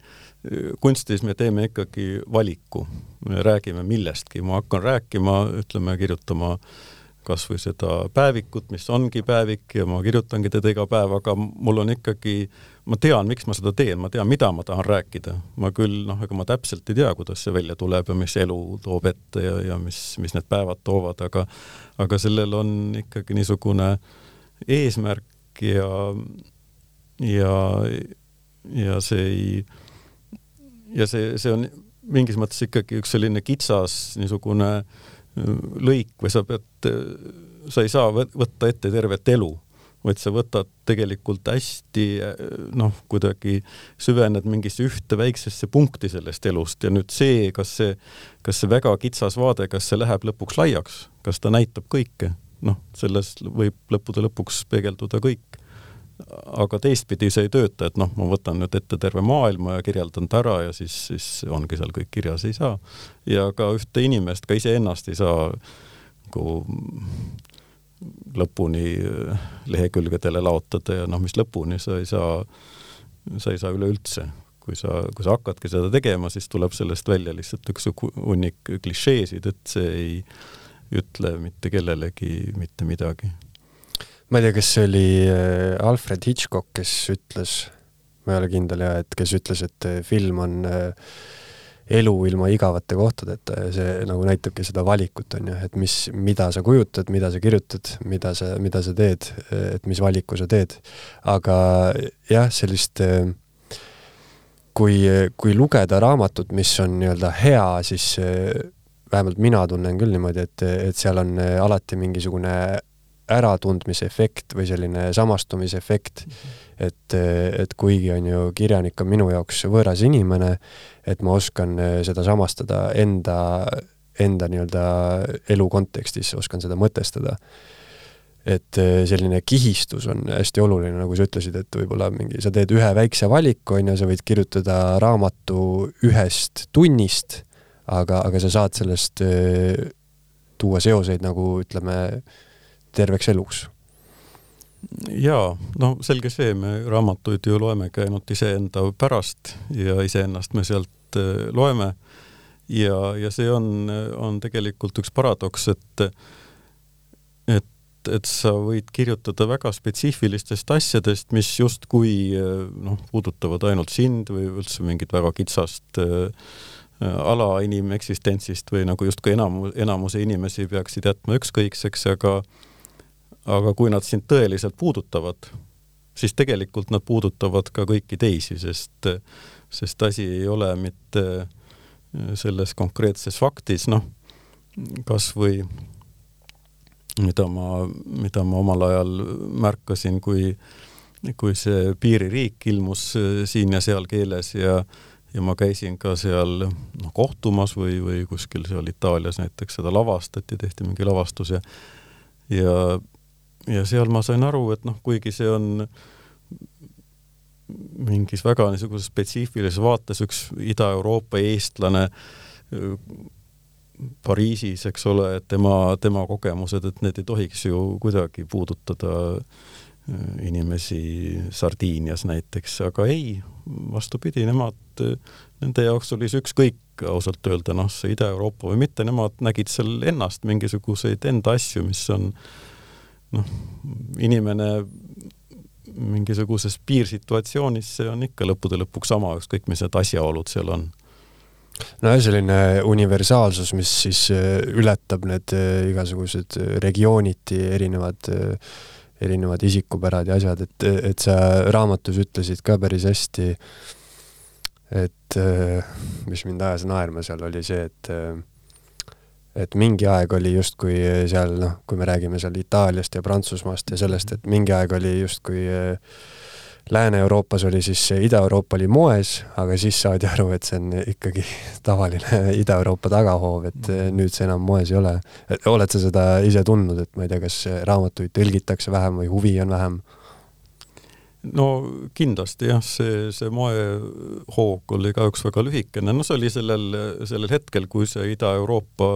kunstis me teeme ikkagi valiku, me räägime millestki, ma hakkan rääkima, ütleme, kirjutama kas või seda päevikut, mis ongi päevik ja ma kirjutangi teda iga päev, aga mul on ikkagi, ma tean, miks ma seda teen, ma tean, mida ma tahan rääkida. ma küll noh, ega ma täpselt ei tea, kuidas see välja tuleb ja mis elu toob ette ja, ja mis, mis need päevad toovad, aga aga sellel on ikkagi niisugune eesmärk ja, ja, ja see ei, ja see, see on mingis mõttes ikkagi üks selline kitsas niisugune äh, lõik või sa pead, sa ei saa võtta ette tervet elu vaid sa võtad tegelikult hästi noh, kuidagi süvened mingisse ühte väiksesse punkti sellest elust ja nüüd see, kas see, kas see väga kitsas vaade, kas see läheb lõpuks laiaks, kas ta näitab kõike, noh, selles võib lõppude lõpuks peegelduda kõik. Aga teistpidi see ei tööta, et noh, ma võtan nüüd ette terve maailma ja kirjeldan ta ära ja siis, siis ongi seal kõik kirjas, ei saa. ja ka ühte inimest, ka iseennast ei saa nagu lõpuni äh, lehekülgedele laotada ja noh, mis lõpuni, sa ei saa, sa ei saa üleüldse. kui sa, kui sa hakkadki seda tegema, siis tuleb sellest välja lihtsalt üks hunnik klišeesid, et see ei ütle mitte kellelegi mitte midagi. Ma ei tea, kas see oli äh, Alfred Hitchcock, kes ütles, ma ei ole kindel ja et kes ütles, et äh, film on äh, elu ilma igavate kohtadeta ja see nagu näitabki seda valikut, on ju, et mis, mida sa kujutad, mida sa kirjutad, mida sa, mida sa teed, et mis valiku sa teed. aga jah, sellist kui, kui lugeda raamatut, mis on nii-öelda hea, siis vähemalt mina tunnen küll niimoodi, et, et seal on alati mingisugune äratundmise efekt või selline samastumise efekt mm. -hmm et, et kuigi on ju kirjanik on minu jaoks võõras inimene, et ma oskan eh, seda samastada enda, enda nii-öelda elu kontekstis, oskan seda mõtestada. et eh, selline kihistus on hästi oluline, nagu sa ütlesid, et võib-olla mingi, sa teed ühe väikse valiku, on ju, sa võid kirjutada raamatu ühest tunnist, aga, aga sa saad sellest eh, tuua seoseid nagu ütleme, terveks eluks jaa, no selge see, me raamatuid ju loemegi ainult iseenda pärast ja iseennast me sealt äh, loeme. ja, ja see on, on tegelikult üks paradoks, et, et, et sa võid kirjutada väga spetsiifilistest asjadest, mis justkui äh, noh, puudutavad ainult sind või üldse mingit väga kitsast äh, ala inimeksistentsist või nagu justkui enam, enamuse inimesi peaksid jätma ükskõikseks, aga aga kui nad sind tõeliselt puudutavad, siis tegelikult nad puudutavad ka kõiki teisi, sest, sest asi ei ole mitte selles konkreetses faktis, noh, kas või mida ma, mida ma omal ajal märkasin, kui, kui see piiririik ilmus siin ja seal keeles ja ja ma käisin ka seal noh, kohtumas või, või kuskil seal Itaalias näiteks seda lavastati, tehti mingi lavastus ja ja ja seal ma sain aru, et noh, kuigi see on mingis väga niisuguses spetsiifilises vaates üks Ida-Euroopa eestlane Pariisis, eks ole, et tema, tema kogemused, et need ei tohiks ju kuidagi puudutada inimesi Sardiinias näiteks, aga ei, vastupidi, nemad, nende jaoks oli see ükskõik ausalt öelda, noh, see Ida-Euroopa või mitte, nemad nägid seal ennast mingisuguseid enda asju, mis on äh, noh, inimene mingisuguses piirsituatsioonis, see on ikka lõppude lõpuks sama, ükskõik mis need asjaolud seal on. nojah, selline universaalsus, mis siis äh, ületab need äh, igasugused äh, regiooniti erinevad, erinevad isikupärad ja asjad, et, et sa raamatus ütlesid ka päris hästi, et mis mind ajas naerma seal, oli see, et et mingi aeg oli justkui seal noh, kui me räägime seal Itaaliast ja Prantsusmaast ja sellest, et mingi aeg oli justkui äh, Lääne-Euroopas oli siis Ida-Euroopa oli moes, aga siis saadi aru, et see on ikkagi <laughs> tavaline Ida-Euroopa tagahoov, et äh, nüüd see enam moes ei ole. oled sa seda ise tundnud, et ma ei tea, kas raamatuid tõlgitakse vähem või huvi on vähem? No kindlasti jah, see, see moehoog oli kahjuks väga lühikene, no see oli sellel, sellel hetkel, kui see Ida-Euroopa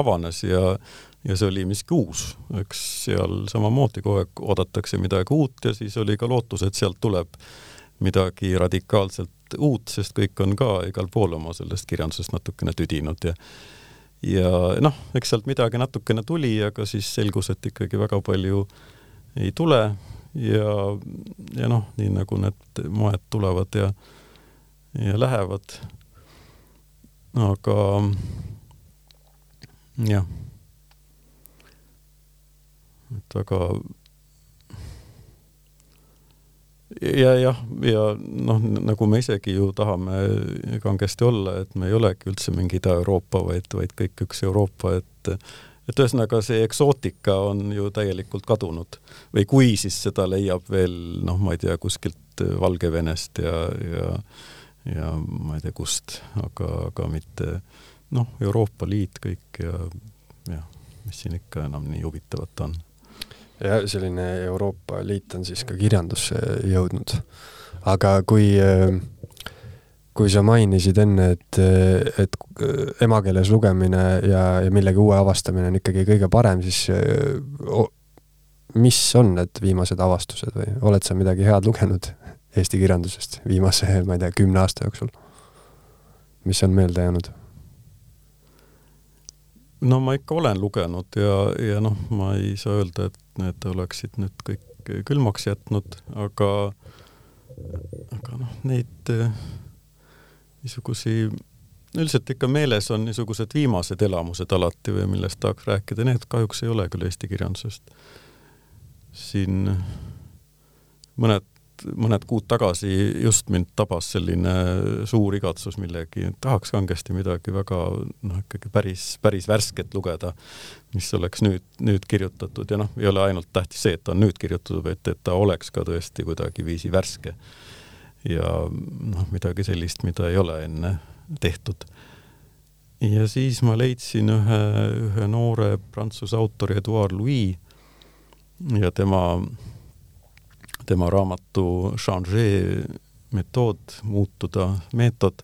avanes ja ja see oli miski uus, eks seal samamoodi kogu aeg oodatakse midagi uut ja siis oli ka lootus, et sealt tuleb midagi radikaalselt uut, sest kõik on ka igal pool oma sellest kirjandusest natukene tüdinud ja ja noh, eks sealt midagi natukene tuli, aga siis selgus, et ikkagi väga palju ei tule ja, ja noh, nii nagu need moed tulevad ja, ja lähevad. aga jah, et väga ja jah, ja noh, nagu me isegi ju tahame kangesti olla, et me ei olegi üldse mingi Ida-Euroopa, vaid, vaid kõik üks Euroopa, et et ühesõnaga see eksootika on ju täielikult kadunud või kui, siis seda leiab veel noh, ma ei tea, kuskilt Valgevenest ja, ja ja ma ei tea kust, aga, aga mitte noh, Euroopa Liit kõik ja jah, mis siin ikka enam nii huvitavat on. ja selline Euroopa Liit on siis ka kirjandusse jõudnud. aga kui äh, kui sa mainisid enne, et, et emakeeles lugemine ja, ja millegi uue avastamine on ikkagi kõige parem, siis mis on need viimased avastused või oled sa midagi head lugenud Eesti kirjandusest viimase, ma ei tea, kümne aasta jooksul? mis on meelde jäänud? no ma ikka olen lugenud ja, ja noh, ma ei saa öelda, et need oleksid nüüd kõik külmaks jätnud, aga, aga noh, neid niisugusi, üldiselt ikka meeles on niisugused viimased elamused alati või millest tahaks rääkida, need kahjuks ei ole küll eesti kirjandusest. siin mõned, mõned kuud tagasi just mind tabas selline suur igatsus millegi, tahaks kangesti midagi väga noh, ikkagi päris, päris värsket lugeda, mis oleks nüüd, nüüd kirjutatud ja noh, ei ole ainult tähtis see, et ta on nüüd kirjutatud, vaid et ta oleks ka tõesti kuidagiviisi värske ja noh, midagi sellist, mida ei ole enne tehtud. ja siis ma leidsin ühe, ühe noore prantsuse autori Edouard Louis ja tema, tema raamatu Changer metood, muutuda meetod,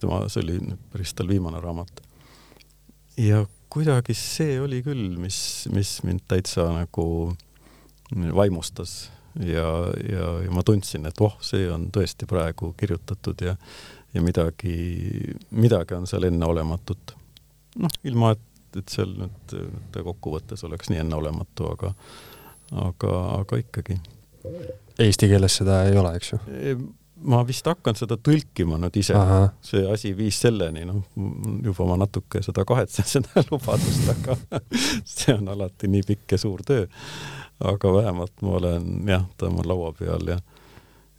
tema, see oli päris tal viimane raamat. ja kuidagi see oli küll, mis, mis mind täitsa nagu vaimustas ja, ja, ja ma tundsin, et voh, see on tõesti praegu kirjutatud ja ja midagi, midagi on seal enneolematut. noh, ilma et, et seal nüüd, nüüd kokkuvõttes oleks nii enneolematu, aga aga, aga ikkagi. Eesti keeles seda ei ole, eks ju? ma vist hakkan seda tõlkima nüüd ise, see asi viis selleni, noh, juba ma natuke seda kahetsen, seda <laughs> lubadust, aga <laughs> see on alati nii pikk ja suur töö aga vähemalt ma olen jah, ta on mul laua peal ja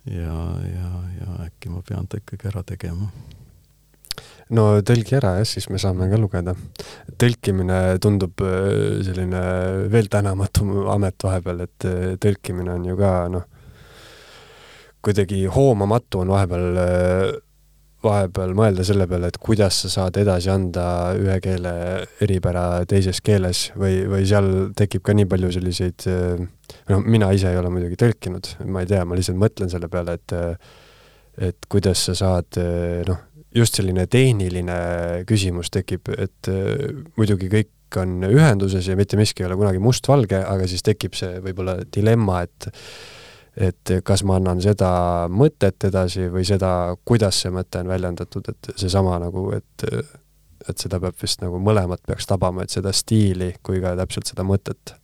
ja, ja, ja äkki ma pean ta ikkagi ära tegema. no tõlgi ära jah, siis me saame ka lugeda. tõlkimine tundub äh, selline veel tänamatu amet vahepeal, et äh, tõlkimine on ju ka noh, kuidagi hoomamatu on vahepeal äh, vahepeal mõelda selle peale, et kuidas sa saad edasi anda ühe keele eripära teises keeles või, või seal tekib ka nii palju selliseid, no mina ise ei ole muidugi tõlkinud, ma ei tea, ma lihtsalt mõtlen selle peale, et et kuidas sa saad noh, just selline tehniline küsimus tekib, et muidugi kõik on ühenduses ja mitte miski ei ole kunagi mustvalge, aga siis tekib see võib-olla dilemma, et et kas ma annan seda mõtet edasi või seda, kuidas see mõte on väljendatud, et seesama nagu, et et seda peab vist nagu mõlemat peaks tabama, et seda stiili kui ka täpselt seda mõtet.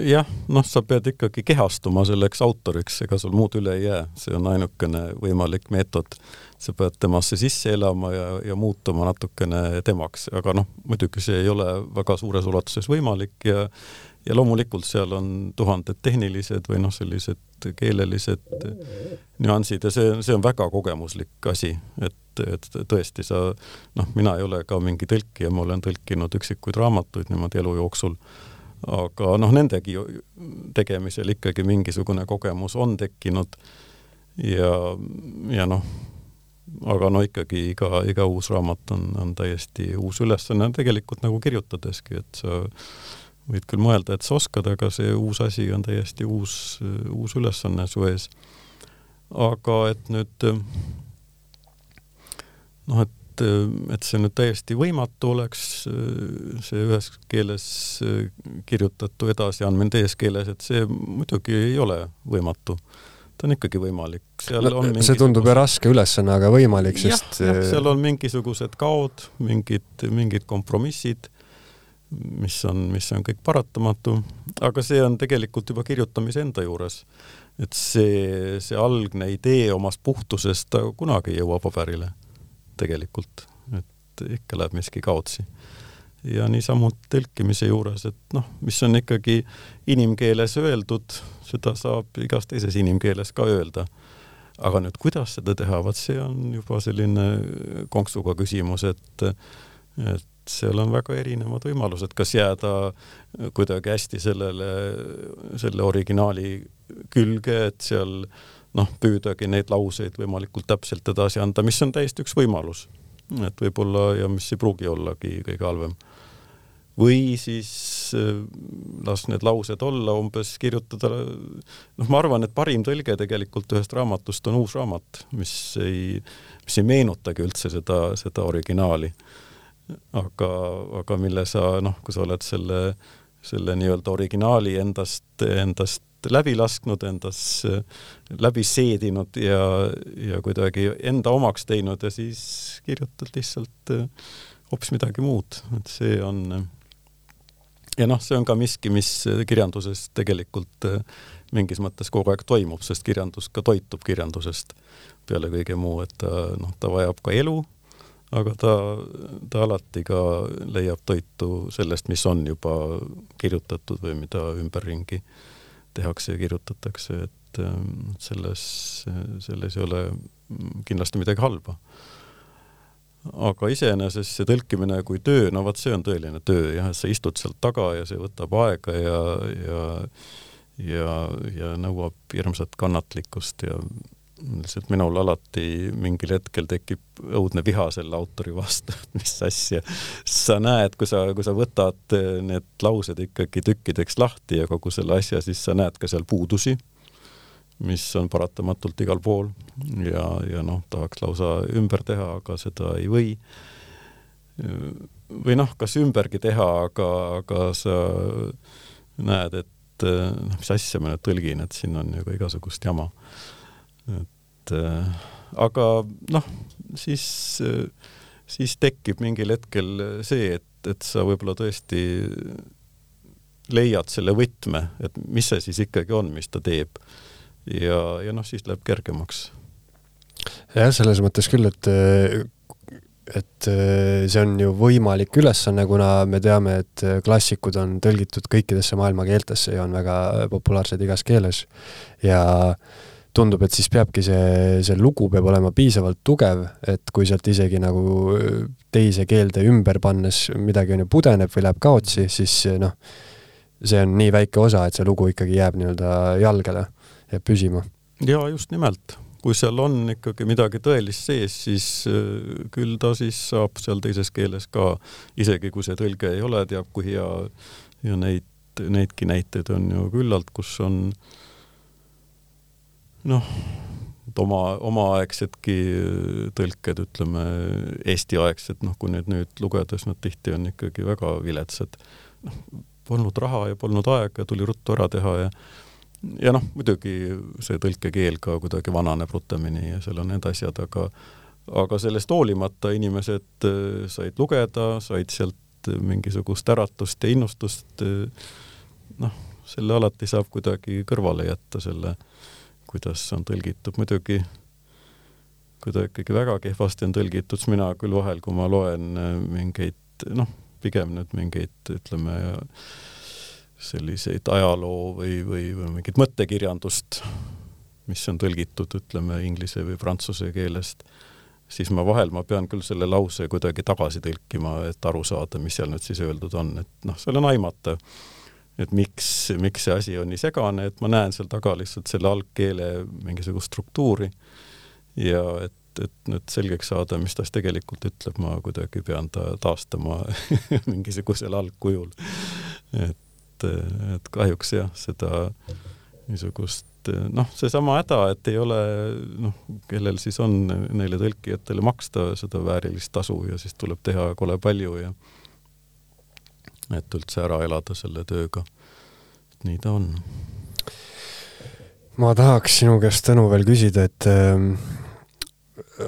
jah, noh, sa pead ikkagi kehastuma selleks autoriks, ega sul muud üle ei jää, see on ainukene võimalik meetod. sa pead temasse sisse elama ja, ja muutuma natukene temaks, aga noh, muidugi see ei ole väga suures ulatuses võimalik ja ja loomulikult seal on tuhanded tehnilised või noh, sellised keelelised nüansid ja see, see on väga kogemuslik asi, et et tõesti sa, noh, mina ei ole ka mingi tõlkija, ma olen tõlkinud üksikuid raamatuid niimoodi elu jooksul, aga noh, nendegi tegemisel ikkagi mingisugune kogemus on tekkinud ja, ja noh, aga no ikkagi iga, iga uus raamat on, on täiesti uus ülesanne tegelikult nagu kirjutadeski, et sa võid küll mõelda, et sa oskad, aga see uus asi on täiesti uus, uus ülesanne su ees. aga et nüüd noh, et, et see nüüd täiesti võimatu oleks, see ühes keeles kirjutatu edasiandmine teises keeles, et see muidugi ei ole võimatu ta on ikkagi võimalik. No, see tundub ju raske ülesanne, aga võimalik, sest jah, jah, seal on mingisugused kaod, mingid, mingid kompromissid, mis on, mis on kõik paratamatu, aga see on tegelikult juba kirjutamise enda juures. et see, see algne idee omast puhtusest, ta kunagi ei jõua paberile tegelikult, et ikka läheb miski kaotsi. ja niisamuti tõlkimise juures, et noh, mis on ikkagi inimkeeles öeldud, seda saab igas teises inimkeeles ka öelda. aga nüüd, kuidas seda teha, vot see on juba selline konksuga küsimus, et et seal on väga erinevad võimalused, kas jääda kuidagi hästi sellele, selle originaali külge, et seal noh, püüdagi neid lauseid võimalikult täpselt edasi anda, mis on täiesti üks võimalus. et võib-olla ja mis ei pruugi ollagi kõige halvem. või siis äh, las need laused olla, umbes kirjutada, noh, ma arvan, et parim tõlge tegelikult ühest raamatust on uus raamat, mis ei, mis ei meenutagi üldse seda, seda originaali. Aga, aga mille sa noh, kui sa oled selle, selle nii-öelda originaali endast, endast läbi lasknud, endas äh, läbi seedinud ja, ja kuidagi enda omaks teinud ja siis kirjutad lihtsalt äh, hoopis midagi muud, et see on äh, ja noh, see on ka miski, mis kirjanduses tegelikult mingis mõttes kogu aeg toimub, sest kirjandus ka toitub kirjandusest. Peale kõige muu, et ta noh, ta vajab ka elu, aga ta, ta alati ka leiab toitu sellest, mis on juba kirjutatud või mida ümberringi tehakse ja kirjutatakse, et ähm, selles, selles ei ole kindlasti midagi halba. aga iseenesest see tõlkimine kui töö, no vot see on tõeline töö jah, et sa istud sealt taga ja see võtab aega ja, ja ja, ja nõuab hirmsat kannatlikkust ja lihtsalt minul alati mingil hetkel tekib õudne viha selle autori vastu, et mis asja. sa näed, kui sa, kui sa võtad need laused ikkagi tükkideks lahti ja kogu selle asja, siis sa näed ka seal puudusi, mis on paratamatult igal pool ja, ja noh, tahaks lausa ümber teha, aga seda ei või. või noh, kas ümbergi teha, aga, aga sa näed, et noh, mis asja ma nüüd tõlgin, et siin on ka igasugust jama et äh, aga noh, siis, äh, siis tekib mingil hetkel see, et, et sa võib-olla tõesti leiad selle võtme, et mis see siis ikkagi on, mis ta teeb. ja, ja noh, siis läheb kergemaks. jah, selles mõttes küll, et et see on ju võimalik ülesanne, kuna me teame, et klassikud on tõlgitud kõikidesse maailma keeltesse ja on väga populaarsed igas keeles ja äh, tundub, et siis peabki see, see lugu peab olema piisavalt tugev, et kui sealt isegi nagu teise keelde ümber pannes midagi on ju pudeneb või läheb kaotsi, siis noh, see on nii väike osa, et see lugu ikkagi jääb nii-öelda jalgele, jääb püsima. jaa, just nimelt. kui seal on ikkagi midagi tõelist sees, siis äh, küll ta siis saab seal teises keeles ka, isegi kui see tõlge ei ole teab kui hea ja neid, neidki näiteid on ju küllalt, kus on äh, noh, oma, omaaegsedki tõlked, ütleme Eesti-aegsed, noh, kui nüüd, nüüd lugedes nad tihti on ikkagi väga viletsad. noh, polnud raha ja polnud aega tuli ruttu ära teha ja ja noh, muidugi see tõlkekeel ka kuidagi vananeb rutemini ja seal on need asjad, aga aga sellest hoolimata inimesed äh, said lugeda, said sealt mingisugust äratust ja innustust, äh, noh, selle alati saab kuidagi kõrvale jätta, selle äh, kuidas on tõlgitud, muidugi kui ta ikkagi väga kehvasti on tõlgitud, siis mina küll vahel, kui ma loen äh, mingeid noh, pigem nüüd mingeid, ütleme, selliseid ajaloo või, või, või mingit mõttekirjandust, mis on tõlgitud, ütleme, inglise või prantsuse keelest, siis ma vahel, ma pean küll selle lause kuidagi tagasi tõlkima, et aru saada, mis seal nüüd siis öeldud on, et noh, seal on aimata, et miks, miks see asi on nii segane, et ma näen seal taga lihtsalt selle algkeele mingisugust struktuuri ja et, et nüüd selgeks saada, mis ta siis tegelikult ütleb, ma kuidagi pean ta taastama <laughs> mingisugusel algkujul. et, et kahjuks jah, seda niisugust noh, seesama häda, et ei ole noh, kellel siis on neile tõlkijatele maksta seda väärilist tasu ja siis tuleb teha kole palju ja et üldse ära elada selle tööga. nii ta on. ma tahaks sinu käest, Tõnu, veel küsida, et äh,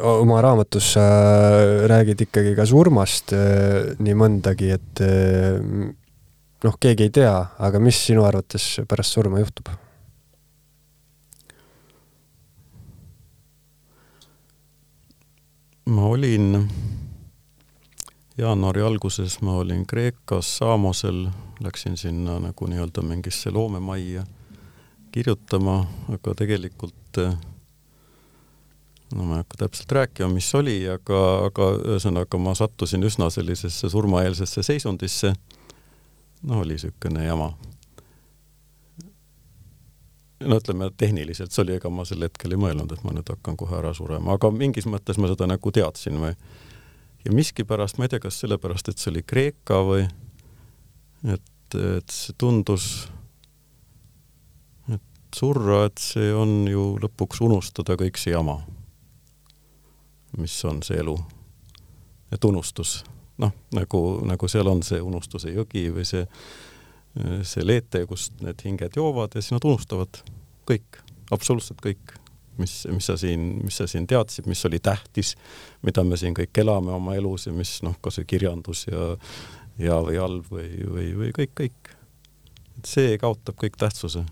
oma raamatus sa räägid ikkagi ka surmast äh, nii mõndagi, et äh, noh, keegi ei tea, aga mis sinu arvates pärast surma juhtub? ma olin jaanuari alguses, ma olin Kreekas Samosel, läksin sinna nagu nii-öelda mingisse loomemajja kirjutama, aga tegelikult no ma ei hakka täpselt rääkima, mis oli, aga, aga ühesõnaga ma sattusin üsna sellisesse surmaeelsesse seisundisse. no oli niisugune jama no ütleme, tehniliselt see oli, ega ma sel hetkel ei mõelnud, et ma nüüd hakkan kohe ära surema, aga mingis mõttes ma seda nagu teadsin või ja miskipärast, ma ei tea, kas sellepärast, et see oli Kreeka või et, et see tundus, et surra, et see on ju lõpuks unustada kõik see jama, mis on see elu. et unustus, noh, nagu, nagu seal on see unustuse jõgi või see see leete, kust need hinged joovad ja siis nad unustavad kõik, absoluutselt kõik, mis, mis sa siin, mis sa siin teadsid, mis oli tähtis, mida me siin kõik elame oma elus ja mis noh, kas või kirjandus ja hea või halb või, või, või kõik, kõik. et see kaotab kõik tähtsuse.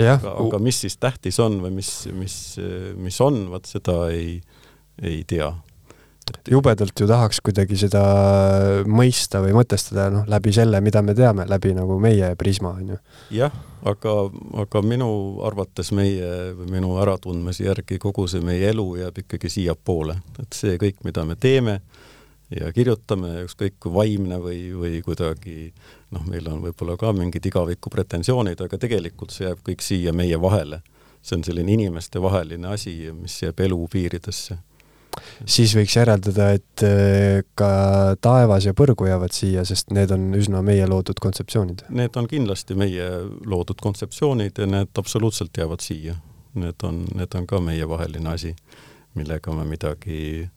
aga, aga mis siis tähtis on või mis, mis, mis on, vot seda ei, ei tea jubedalt ju tahaks kuidagi seda mõista või mõtestada, noh, läbi selle, mida me teame, läbi nagu meie prisma, on ju. jah, aga, aga minu arvates meie või minu äratundmise järgi kogu see meie elu jääb ikkagi siiapoole, et see kõik, mida me teeme ja kirjutame, ükskõik kui vaimne või, või kuidagi noh, meil on võib-olla ka mingid igaviku pretensioonid, aga tegelikult see jääb kõik siia meie vahele. see on selline inimestevaheline asi, mis jääb elu piiridesse siis võiks järeldada, et äh, ka taevas ja põrgu jäävad siia, sest need on üsna meie loodud kontseptsioonid. Need on kindlasti meie loodud kontseptsioonid ja need absoluutselt jäävad siia. Need on, need on ka meievaheline asi, millega me midagi,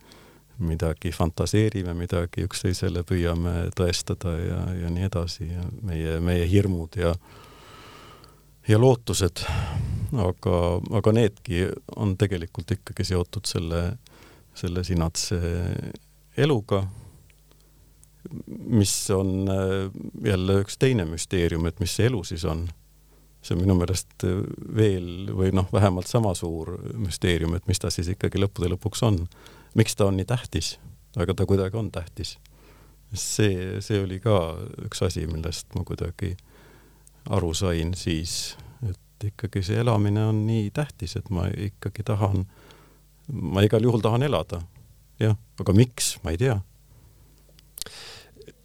midagi fantaseerime, midagi üksteisele püüame tõestada ja, ja nii edasi ja meie, meie hirmud ja ja lootused, aga, aga needki on tegelikult ikkagi seotud selle selle Sinatse eluga, mis on äh, jälle üks teine müsteerium, et mis see elu siis on. see on minu meelest veel või noh, vähemalt sama suur müsteerium, et mis ta siis ikkagi lõppude lõpuks on. miks ta on nii tähtis, aga ta kuidagi on tähtis. see, see oli ka üks asi, millest ma kuidagi aru sain siis, et ikkagi see elamine on nii tähtis, et ma ikkagi tahan äh, ma igal juhul tahan elada. jah, aga miks, ma ei tea.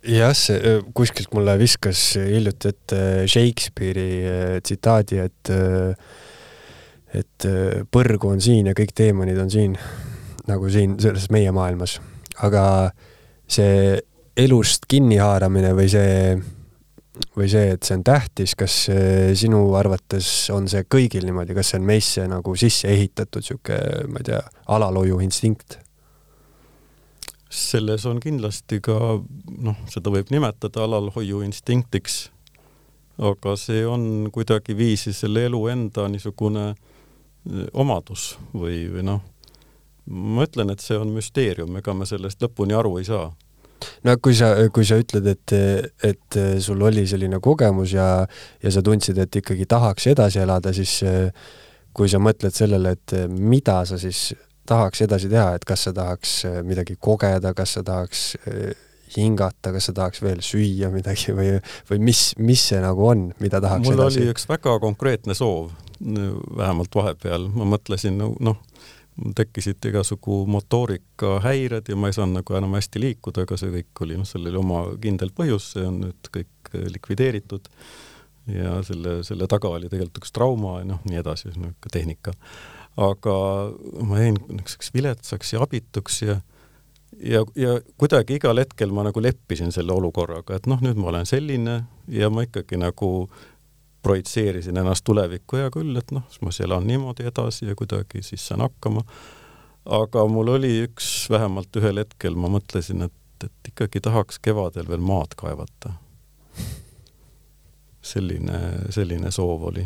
jah, see kuskilt mulle viskas hiljuti ette Shakespeare'i tsitaadi, et et põrgu on siin ja kõik teemonid on siin, nagu siin selles meie maailmas. aga see elust kinnihaaramine või see või see, et see on tähtis, kas sinu arvates on see kõigil niimoodi, kas see on meisse nagu sisse ehitatud niisugune, ma ei tea, alalhoiu instinkt? selles on kindlasti ka noh, seda võib nimetada alalhoiu instinktiks, aga see on kuidagiviisi selle elu enda niisugune eh, omadus või, või noh, ma ütlen, et see on müsteerium, ega me sellest lõpuni aru ei saa no kui sa, kui sa ütled, et, et sul oli selline kogemus ja, ja sa tundsid, et ikkagi tahaks edasi elada, siis kui sa mõtled sellele, et mida sa siis tahaks edasi teha, et kas sa tahaks midagi kogeda, kas sa tahaks hingata, kas sa tahaks veel süüa midagi või, või mis, mis see nagu on, mida tahaks mul edasi? oli üks väga konkreetne soov, vähemalt vahepeal, ma mõtlesin, noh, mul tekkisid igasugu motoorikahäired ja ma ei saanud nagu enam hästi liikuda, aga see kõik oli, noh, sellel oli oma kindel põhjus, see on nüüd kõik likvideeritud ja selle, selle taga oli tegelikult üks trauma ja noh, nii edasi, niisugune tehnika. aga ma jäin niisuguseks viletsaks ja abituks ja ja, ja kuidagi igal hetkel ma nagu leppisin selle olukorraga, et noh, nüüd ma olen selline ja ma ikkagi nagu projitseerisin ennast tulevikku, hea küll, et noh, siis ma siis elan niimoodi edasi ja kuidagi siis saan hakkama. aga mul oli üks, vähemalt ühel hetkel ma mõtlesin, et, et ikkagi tahaks kevadel veel maad kaevata selline, selline soov oli.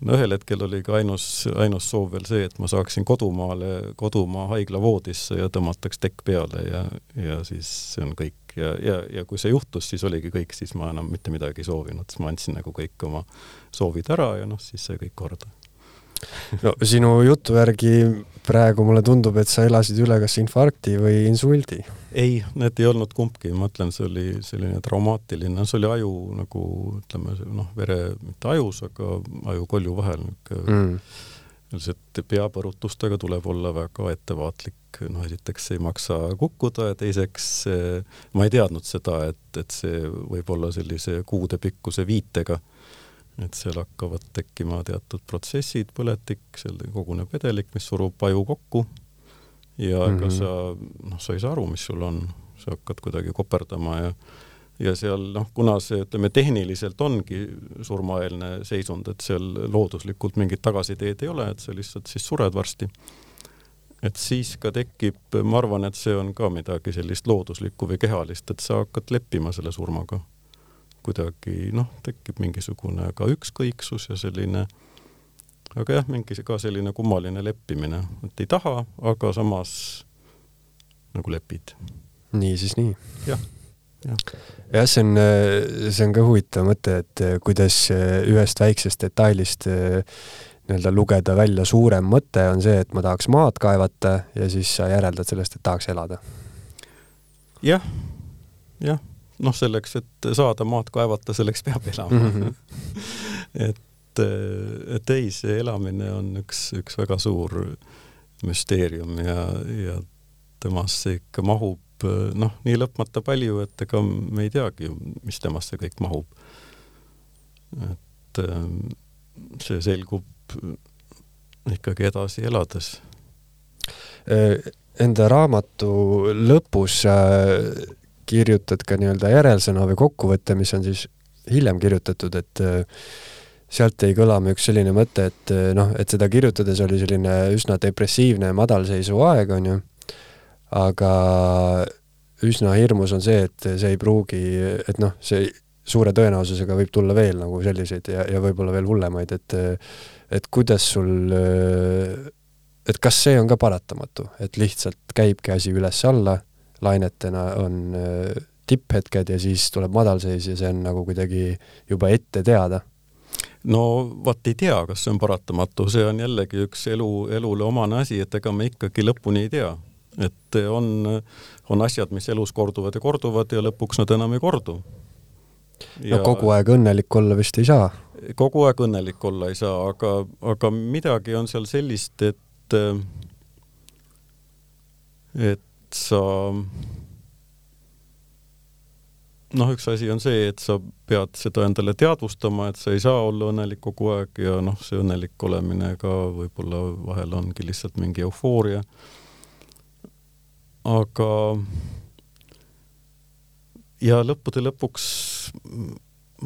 no ühel hetkel oli ka ainus, ainus soov veel see, et ma saaksin kodumaale, kodumaa haigla voodisse ja tõmmataks tekk peale ja, ja siis see on kõik. Ja, ja, ja kui see juhtus, siis oligi kõik, siis ma enam mitte midagi ei soovinud, siis ma andsin nagu kõik oma soovid ära ja noh, siis sai kõik korda no sinu jutu järgi praegu mulle tundub, et sa elasid üle kas infarkti või insuldi. ei, need ei olnud kumbki, ma ütlen, see oli selline traumaatiline, see oli aju nagu ütleme, noh, vere, mitte ajus, aga aju-kolju vahel niisugune mm. Lihtsalt peapõrutustega tuleb olla väga ettevaatlik, noh, esiteks ei maksa kukkuda ja teiseks ma ei teadnud seda, et, et see võib olla sellise kuudepikkuse viitega. Et seal hakkavad tekkima teatud protsessid, põletik, seal koguneb vedelik, mis surub aju kokku. Ja ega mm -hmm. sa, noh, sa ei saa aru, mis sul on, sa hakkad kuidagi koperdama ja ja seal noh, kuna see, ütleme, tehniliselt ongi surmaeelne seisund, et seal looduslikult mingit tagasiteed ei ole, et sa lihtsalt siis sured varsti, et siis ka tekib, ma arvan, et see on ka midagi sellist looduslikku või kehalist, et sa hakkad leppima selle surmaga kuidagi noh, tekib mingisugune ka ükskõiksus ja selline, aga jah, mingi ka selline kummaline leppimine, et ei taha, aga samas nagu lepid. nii siis nii. jah, jah. see on, see on ka huvitav mõte, et kuidas ühest väiksest detailist nii-öelda lugeda välja suurem mõte on see, et ma tahaks maad kaevata ja siis sa järeldad sellest, et tahaks elada ja,. jah, jah noh, selleks, et saada maad kaevata, selleks peab elama mm. -hmm. <laughs> et, et ei, see elamine on üks, üks väga suur müsteerium ja, ja temasse ikka mahub noh, nii lõpmata palju, et ega me ei teagi, mis temasse kõik mahub. et see selgub ikkagi edasi elades. Enda raamatu lõpus kirjutad ka nii-öelda järelsõna või kokkuvõtte, mis on siis hiljem kirjutatud, et äh, sealt jäi kõlama üks selline mõte, et äh, noh, et seda kirjutades oli selline üsna depressiivne madalseisu aeg, on ju, aga üsna hirmus on see, et see ei pruugi, et noh, see suure tõenäosusega võib tulla veel nagu selliseid ja, ja võib-olla veel hullemaid, et et kuidas sul, et kas see on ka paratamatu, et lihtsalt käibki asi üles-alla lainetena on tipphetked ja siis tuleb madalseis ja see on nagu kuidagi juba ette teada? no vot ei tea, kas see on paratamatu, see on jällegi üks elu, elule omane asi, et ega me ikkagi lõpuni ei tea. Et on, on asjad, mis elus korduvad ja korduvad ja lõpuks nad enam ei kordu. no kogu aeg õnnelik olla vist ei saa? kogu aeg õnnelik olla ei saa, aga, aga midagi on seal sellist, et et sa noh, üks asi on see, et sa pead seda endale teadvustama, et sa ei saa olla õnnelik kogu aeg ja noh, see õnnelik olemine ka võib-olla vahel ongi lihtsalt mingi eufooria. Aga ja lõppude lõpuks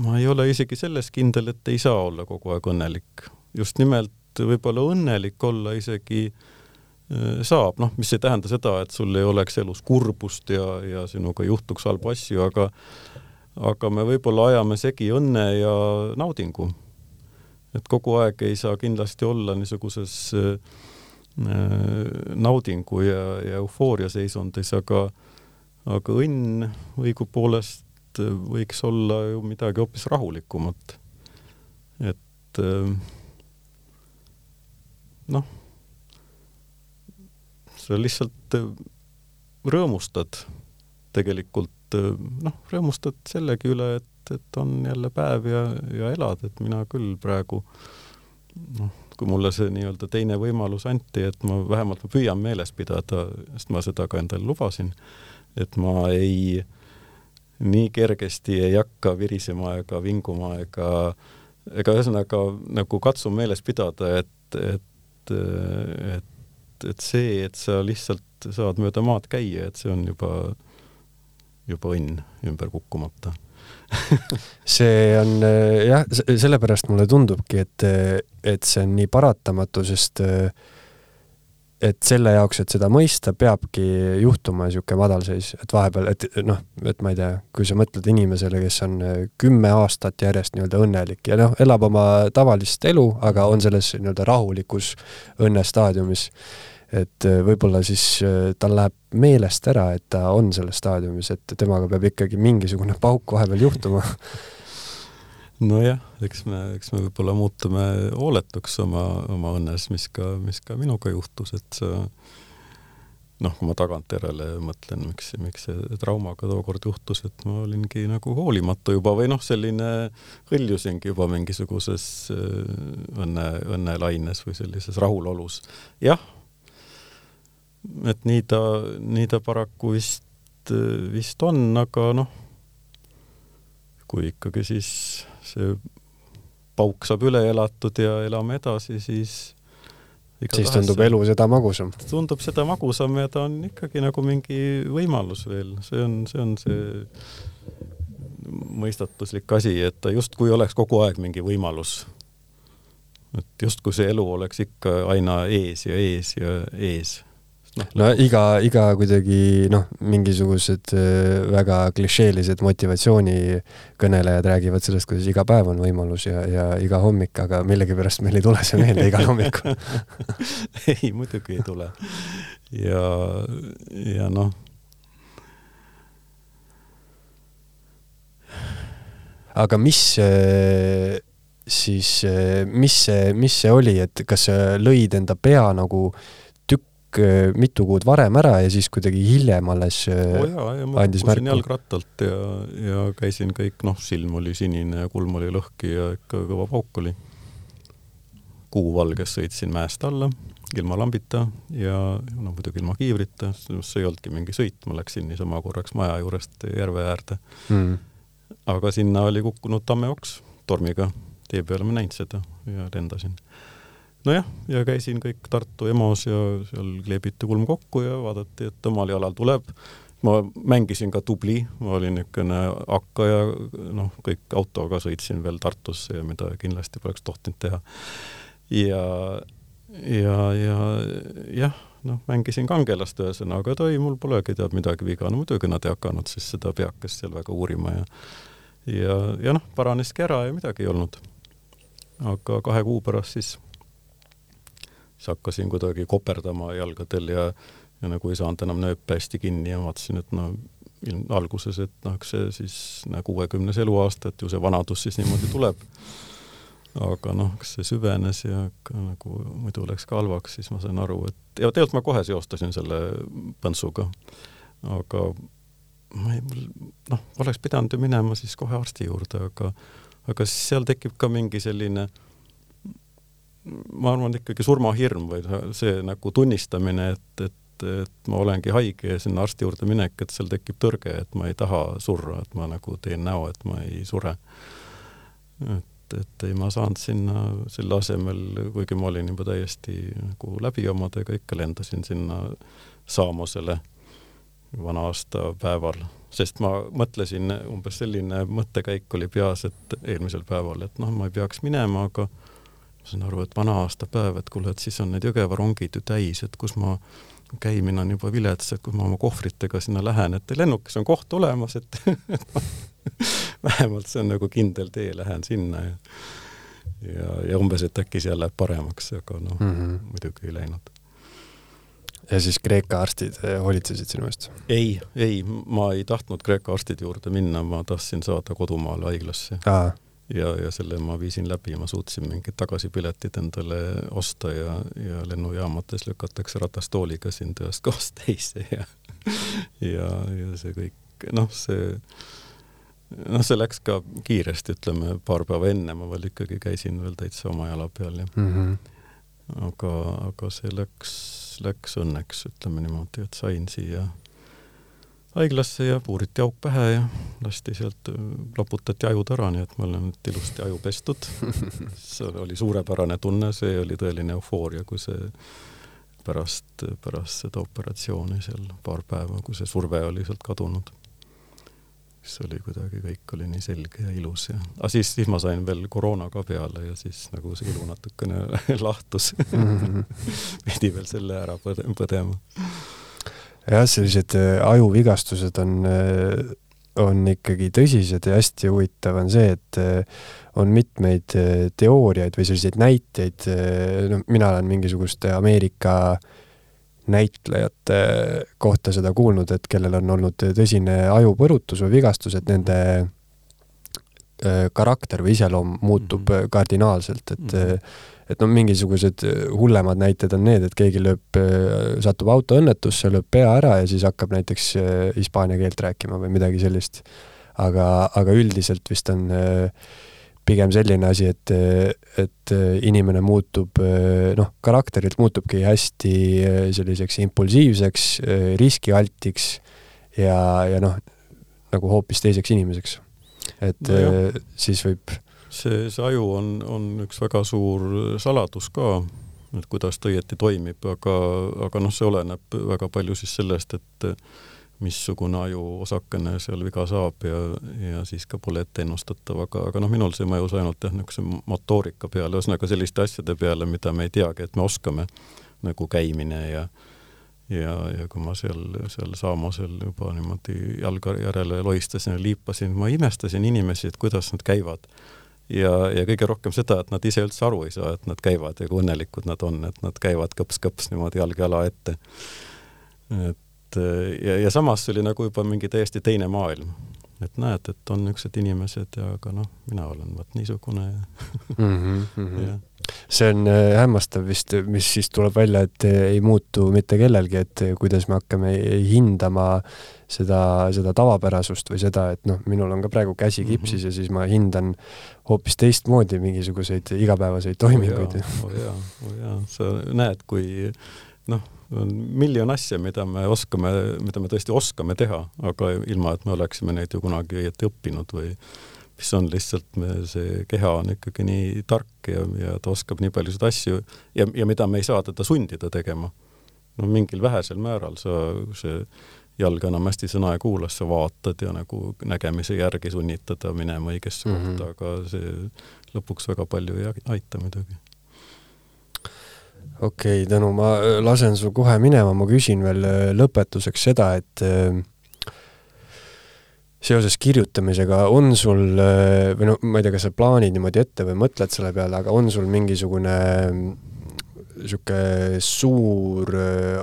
ma ei ole isegi selles kindel, et ei saa olla kogu aeg õnnelik. just nimelt võib-olla õnnelik olla isegi äh, saab, noh, mis ei tähenda seda, et sul ei oleks elus kurbust ja, ja sinuga juhtuks halbu asju, aga aga me võib-olla ajame segi õnne ja naudingu. et kogu aeg ei saa kindlasti olla niisuguses äh, naudingu ja, ja eufooria seisundis, aga aga õnn õigupoolest võiks olla ju midagi hoopis rahulikumat. et äh, noh sa lihtsalt äh, rõõmustad tegelikult, äh, noh, rõõmustad sellegi üle, et, et on jälle päev ja, ja elad, et mina küll praegu noh, kui mulle see nii-öelda teine võimalus anti, et ma vähemalt ma püüan meeles pidada, sest ma seda ka endale lubasin, et ma ei, nii kergesti ei hakka virisema ega vinguma ega, ega ühesõnaga nagu katsun meeles pidada, et, et, et, et see, et sa lihtsalt saad mööda maad käia, et see on juba, juba õnn ümber kukkumata <laughs> see on jah, sellepärast mulle tundubki, et, et see on nii paratamatu, sest et selle jaoks, et seda mõista, peabki juhtuma niisugune madalseis, et vahepeal, et noh, et ma ei tea, kui sa mõtled inimesele, kes on kümme aastat järjest nii-öelda õnnelik ja noh, elab oma tavalist elu, aga on selles nii-öelda rahulikus õnnestaadiumis et äh, võib-olla siis äh, tal läheb meelest ära, et ta on selles staadiumis, et temaga peab ikkagi mingisugune pauk vahepeal juhtuma nojah, eks me, eks me võib-olla muutume hooletuks oma, oma õnnes, mis ka, mis ka minuga juhtus, et noh, kui ma tagantjärele mõtlen, miks, miks see traumaga tookord juhtus, et ma olingi nagu hoolimatu juba või noh, selline hõljusingi juba mingisuguses äh, õnne, õnnelaines või sellises rahulolus. jah et nii ta, nii ta paraku vist, vist on, aga noh, kui ikkagi siis see pauk saab üle elatud ja elame edasi, siis siis tundub elu seda magusam? tundub seda magusam ja ta on ikkagi nagu mingi võimalus veel, see on, see on see mõistatuslik asi, et ta justkui oleks kogu aeg mingi võimalus. et justkui see elu oleks ikka aina ees ja ees ja ees no, no iga, iga kuidagi noh, mingisugused äh, väga klišeelised motivatsioonikõnelejad räägivad sellest, kuidas iga päev on võimalus ja, ja iga hommik, aga millegipärast meil ei tule see meelde igal hommikul <laughs> ei, muidugi ei tule. ja, ja noh. aga mis äh, siis, äh, mis see, mis see oli, et kas sa lõid enda pea nagu äh, mitu kuud varem ära ja siis kuidagi hiljem alles oh jaa, ja ma andis märku. jalgrattalt ja, ja käisin kõik, noh, silm oli sinine ja kulm oli lõhki ja ikka kõva pauk oli. kuuvalges sõitsin mäest alla ilma lambita ja no muidugi ilma kiivrita, see ei olnudki mingi sõit, ma läksin niisama korraks maja juurest järve äärde mm.. aga sinna oli kukkunud tammeoks tormiga, tee peal ma näinud seda ja lendasin nojah, ja käisin kõik Tartu EMO-s ja seal kleebiti kulm kokku ja vaadati, et omal jalal tuleb. ma mängisin ka tubli, ma olin niisugune hakkaja, noh, kõik autoga sõitsin veel Tartusse ja mida kindlasti poleks tohtinud teha. ja, ja, ja jah, noh, mängisin kangelast ühesõnaga, et oi, mul polegi tead midagi viga, no muidugi nad ei hakanud siis seda peakest seal väga uurima ja ja, ja noh, paraneski ära ja midagi ei olnud. aga kahe kuu pärast siis siis hakkasin kuidagi koperdama jalgadel ja, ja nagu ei saanud enam nööpe hästi kinni ja vaatasin, et no ilm, alguses, et noh, eks see siis nagu kuuekümnes eluaasta, et ju see vanadus siis niimoodi tuleb. aga noh, kas see süvenes ja nagu muidu läks ka halvaks, siis ma sain aru, et ja tegelikult ma kohe seostasin selle põntsuga. aga ma ei, noh, oleks pidanud ju minema siis kohe arsti juurde, aga aga seal tekib ka mingi selline äh, ma arvan, ikkagi surmahirm või see nagu tunnistamine, et, et, et ma olengi haige ja sinna arsti juurde minek, et seal tekib tõrge, et ma ei taha surra, et ma nagu teen näo, et ma ei sure. et, et ei, ma saanud sinna selle asemel, kuigi ma olin juba täiesti nagu läbi omadega, ikka lendasin sinna Saamosele vana aasta päeval, sest ma mõtlesin, umbes selline mõttekäik oli peas, et eelmisel päeval, et noh, ma ei peaks minema, aga ma saan aru, et vana aastapäev, et kuule, et siis on need Jõgeva rongid ju täis, et kus ma, käimine on juba vilets, et kui ma oma kohvritega sinna lähen, et lennukis on koht olemas, et <laughs> <laughs> vähemalt see on nagu kindel tee, lähen sinna ja ja, ja umbes, et äkki seal läheb paremaks, aga noh mm -hmm., muidugi ei läinud. ja siis Kreeka arstid eh, hoolitsesid sinu eest? ei, ei, ma ei tahtnud Kreeka arstide juurde minna, ma tahtsin saada kodumaale haiglasse ja, ja selle ma viisin läbi, ma suutsin mingid tagasipiletid endale osta ja, ja lennujaamades lükatakse ratastooliga sind ühest kohast <laughs> teise ja ja, ja see kõik, noh, see noh, see läks ka kiiresti, ütleme paar päeva enne ma veel ikkagi käisin veel täitsa oma jala peal ja mm -hmm. aga, aga see läks, läks õnneks, ütleme niimoodi, et sain siia haiglasse ja puuriti auk pähe ja lasti sealt, loputati ajud ära, nii et ma olen nüüd ilusti aju pestud. <laughs> see oli suurepärane tunne, see oli tõeline eufooria, kui see pärast, pärast seda operatsiooni seal paar päeva, kui see surve oli sealt kadunud siis oli kuidagi, kõik oli nii selge ja ilus ja, aga siis, siis ma sain veel koroona ka peale ja siis nagu see ilu natukene <laughs> lahtus. -hmm. pidi veel selle ära põde, põdema. Jah, sellised äh, ajuvigastused on, äh, on ikkagi tõsised ja hästi huvitav on see, et äh, on mitmeid teooriaid või selliseid näiteid, no mina olen mingisuguste Ameerika näitlejate kohta seda kuulnud, et kellel on olnud tõsine ajupõrutus või vigastus, et nende karakter või iseloom muutub mm -hmm. kardinaalselt, et mm -hmm. et no mingisugused hullemad näited on need, et keegi lööb, satub autoõnnetusse, lööb pea ära ja siis hakkab näiteks hispaania keelt rääkima või midagi sellist. aga, aga üldiselt vist on äh, pigem selline asi, et, et inimene muutub, noh, karakterilt muutubki hästi selliseks impulsiivseks, riskialtiks ja, ja noh, nagu hoopis teiseks inimeseks. Et no siis võib see, see aju on, on üks väga suur saladus ka, et kuidas ta õieti toimib, aga, aga noh, see oleneb väga palju siis sellest, et missugune ajuosakene seal viga saab ja, ja siis ka pole ette ennustatav, aga, aga noh, minul see mõjus ainult jah, niisuguse motoorika peale, ühesõnaga selliste asjade peale, mida me ei teagi, et me oskame, nagu käimine ja ja, ja kui ma seal, seal Saamosel juba niimoodi jalga järele lohistasin ja liipasin, ma imestasin inimesi, et kuidas nad käivad. ja, ja kõige rohkem seda, et nad ise üldse aru ei saa, et nad käivad ja kui õnnelikud nad on, et nad käivad kõps-kõps niimoodi jalg jala ette. et ja, ja samas oli nagu juba mingi täiesti teine maailm. et näed, et on niisugused inimesed ja aga noh, mina olen vot niisugune ja mm. -hmm. <laughs> Ja. See on äh, hämmastav vist, mis siis tuleb välja, et äh, ei muutu mitte kellelgi, et äh, kuidas me hakkame hindama seda, seda tavapärasust või seda, et noh, minul on ka praegu käsi mhm. kipsis mm -hmm. ja siis ma hindan hoopis teistmoodi mingisuguseid igapäevaseid toiminguid. oo oh jaa, oo oh jaa, sa näed, kui noh on miljon asja, mida me oskame, mida me tõesti oskame teha, aga ilma, et me oleksime neid ju kunagi õieti õppinud või mis on lihtsalt, me, see keha on ikkagi nii tark ja, ja ta oskab nii paljusid asju ja, ja mida me ei saa teda sundida tegema. no mingil vähesel määral sa, see jalg enam hästi sõna ei kuula, sa vaatad ja nagu nägemise järgi sunnid teda minema õigesse mm -hmm. kohta, aga see lõpuks väga palju ei aita muidugi okei okay,, Tõnu, ma äh, lasen su kohe minema, ma küsin veel äh, lõpetuseks seda, et äh, seoses kirjutamisega on sul või no ma ei tea, kas sa plaanid niimoodi ette või mõtled selle peale, aga on sul mingisugune niisugune suur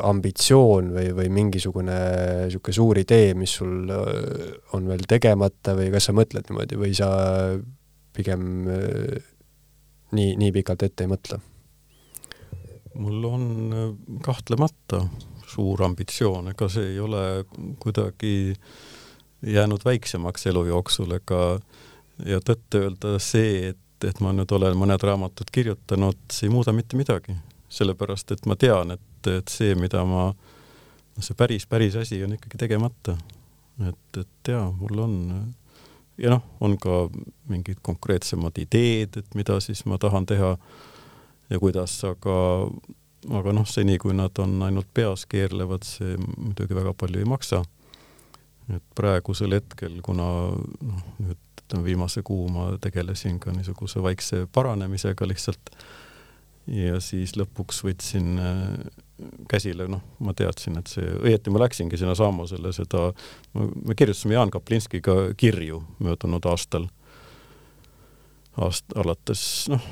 ambitsioon või, või mingisugune niisugune suur idee, mis sul on veel tegemata või kas sa mõtled niimoodi või sa pigem nii, nii pikalt ette ei mõtle? mul on äh, kahtlemata suur ambitsioon, ega see ei ole kuidagi jäänud väiksemaks elu jooksul, ega ja tõtt-öelda see, et, et ma nüüd olen mõned raamatud kirjutanud, see ei muuda mitte midagi. sellepärast, et ma tean, et, et see, mida ma, see päris, päris asi on ikkagi tegemata. et, et jaa, mul on ja noh, on ka mingid konkreetsemad ideed, et mida siis ma tahan teha ja kuidas, aga, aga noh, seni kui nad on ainult peas keerlevad, see muidugi väga palju ei maksa. Et praegusel hetkel, kuna noh, nüüd ütleme viimase kuu ma tegelesin ka niisuguse vaikse paranemisega lihtsalt ja siis lõpuks võtsin äh, käsile, noh, ma teadsin, et see, õieti ma läksingi sinna Samosele seda, me kirjutasime Jaan Kaplinskiga kirju möödunud aastal, aast-, alates noh,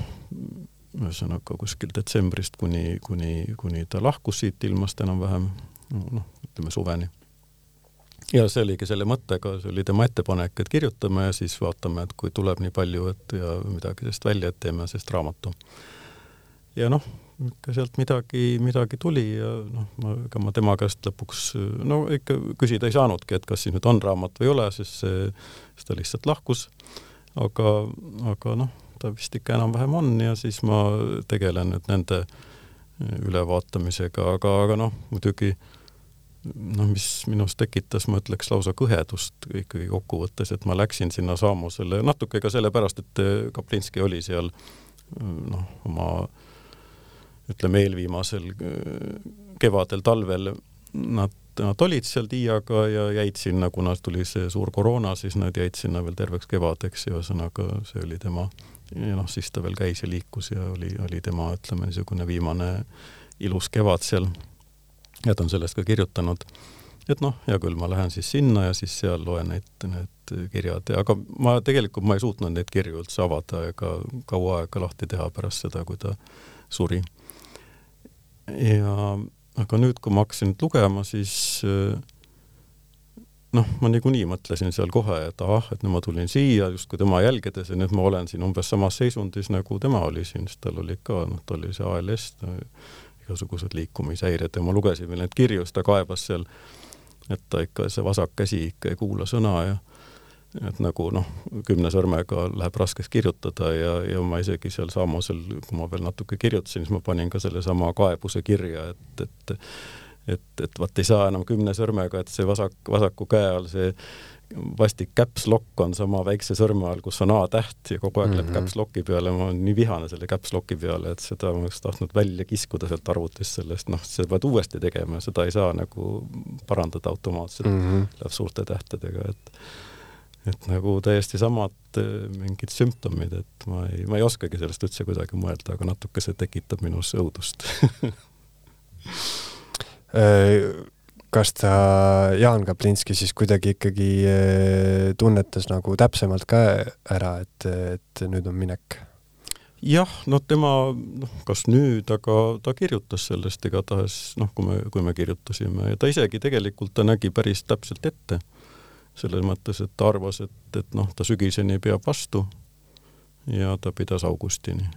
ühesõnaga kuskil detsembrist kuni, kuni, kuni ta lahkus siit ilmast enam-vähem noh, ütleme suveni. Ja see oligi selle mõttega, see oli tema ettepanek, et kirjutame ja siis vaatame, et kui tuleb nii palju, et ja midagi sellest välja, et teeme sellest raamatu. ja noh, ikka sealt midagi, midagi tuli ja noh, ma, ega ma tema käest lõpuks no ikka küsida ei saanudki, et kas siis nüüd on raamat või ei ole, sest see, siis ta lihtsalt lahkus. aga, aga noh ta vist ikka enam-vähem on ja siis ma tegelen nüüd nende ülevaatamisega, aga, aga noh, muidugi noh, mis minus tekitas, ma ütleks lausa kõhedust ikkagi kokkuvõttes, et ma läksin sinna Saamosele natuke ka sellepärast, et Kaplinski oli seal noh, oma ütleme, eelviimasel kevadel-talvel nad, nad olid seal Tiiaga ja jäid sinna, kuna tuli see suur koroona, siis nad jäid sinna veel terveks kevadeks ja ühesõnaga see oli tema ja noh, siis ta veel käis ja liikus ja oli, oli tema, ütleme, niisugune viimane ilus kevad seal. Ja ta on sellest ka kirjutanud. et noh, hea küll, ma lähen siis sinna ja siis seal loen neid, need kirjad ja aga ma tegelikult, ma ei suutnud neid kirju üldse avada ega kaua aega lahti teha pärast seda, kui ta suri. ja aga nüüd, kui ma hakkasin lugema, siis äh, noh, ma niikuinii mõtlesin seal kohe, et ahah, et nüüd ma tulin siia justkui tema jälgedes ja nüüd ma olen siin umbes samas seisundis, nagu tema oli siin, sest tal oli ka, noh, tal oli see ALS, igasugused liikumishäired ja ma lugesin veel neid kirju, siis ta kaebas seal, et ta ikka, see vasak käsi ikka ei kuula sõna ja et nagu noh, kümne sõrmega läheb raskeks kirjutada ja, ja ma isegi seal Saamosel, kui ma veel natuke kirjutasin, siis ma panin ka sellesama kaebuse kirja, et, et et, et vot ei saa enam kümne sõrmega, et see vasak, vasaku käe all see vastik caps lock on sama väikse sõrme all, kus on A-täht ja kogu aeg mm -hmm. läheb mhm. caps locki peale, ma olen nii vihane selle caps locki peale, et seda ma oleks tahtnud välja kiskuda sealt arvutist sellest, noh, sa pead uuesti tegema ja seda ei saa nagu parandada automaatselt mm, -hmm. läheb suurte tähtedega, et et nagu täiesti samad eh, mingid sümptomid, et ma ei, ma ei oskagi sellest üldse kuidagi mõelda, aga natuke see tekitab minus õudust <laughs> Äh, kas ta, Jaan Kaplinski siis kuidagi ikkagi äh, tunnetas nagu täpsemalt ka ära, et, et nüüd on minek? jah, no tema, noh, kas nüüd, aga ta kirjutas sellest igatahes, noh, kui me, kui me kirjutasime ja ta isegi tegelikult, ta nägi päris täpselt ette. selles mõttes, et ta arvas, et, et noh, ta sügiseni peab vastu ja ta pidas augustini.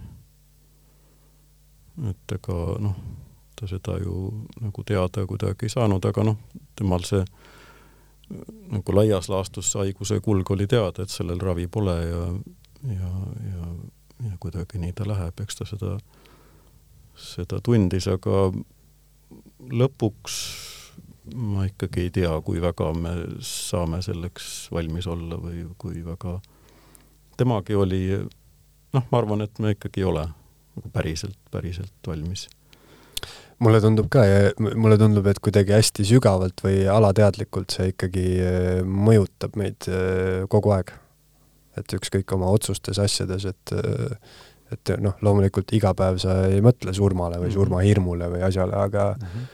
et ega noh ta seda ju nagu teada kuidagi ei saanud, aga noh, temal see nagu laias laastus haiguse kulg oli teada, et sellel ravi pole ja, ja, ja, ja kuidagi nii ta läheb, eks ta seda, seda tundis, aga lõpuks ma ikkagi ei tea, kui väga me saame selleks valmis olla või kui väga temagi oli, noh, ma arvan, et me ikkagi ei ole nagu päriselt, päriselt valmis mulle tundub ka ja mulle tundub, et kuidagi hästi sügavalt või alateadlikult see ikkagi äh, mõjutab meid äh, kogu aeg. et ükskõik oma otsustes, asjades, et äh, et noh, loomulikult iga päev sa ei mõtle surmale või mhm. surmahirmule või asjale, aga mm -hmm.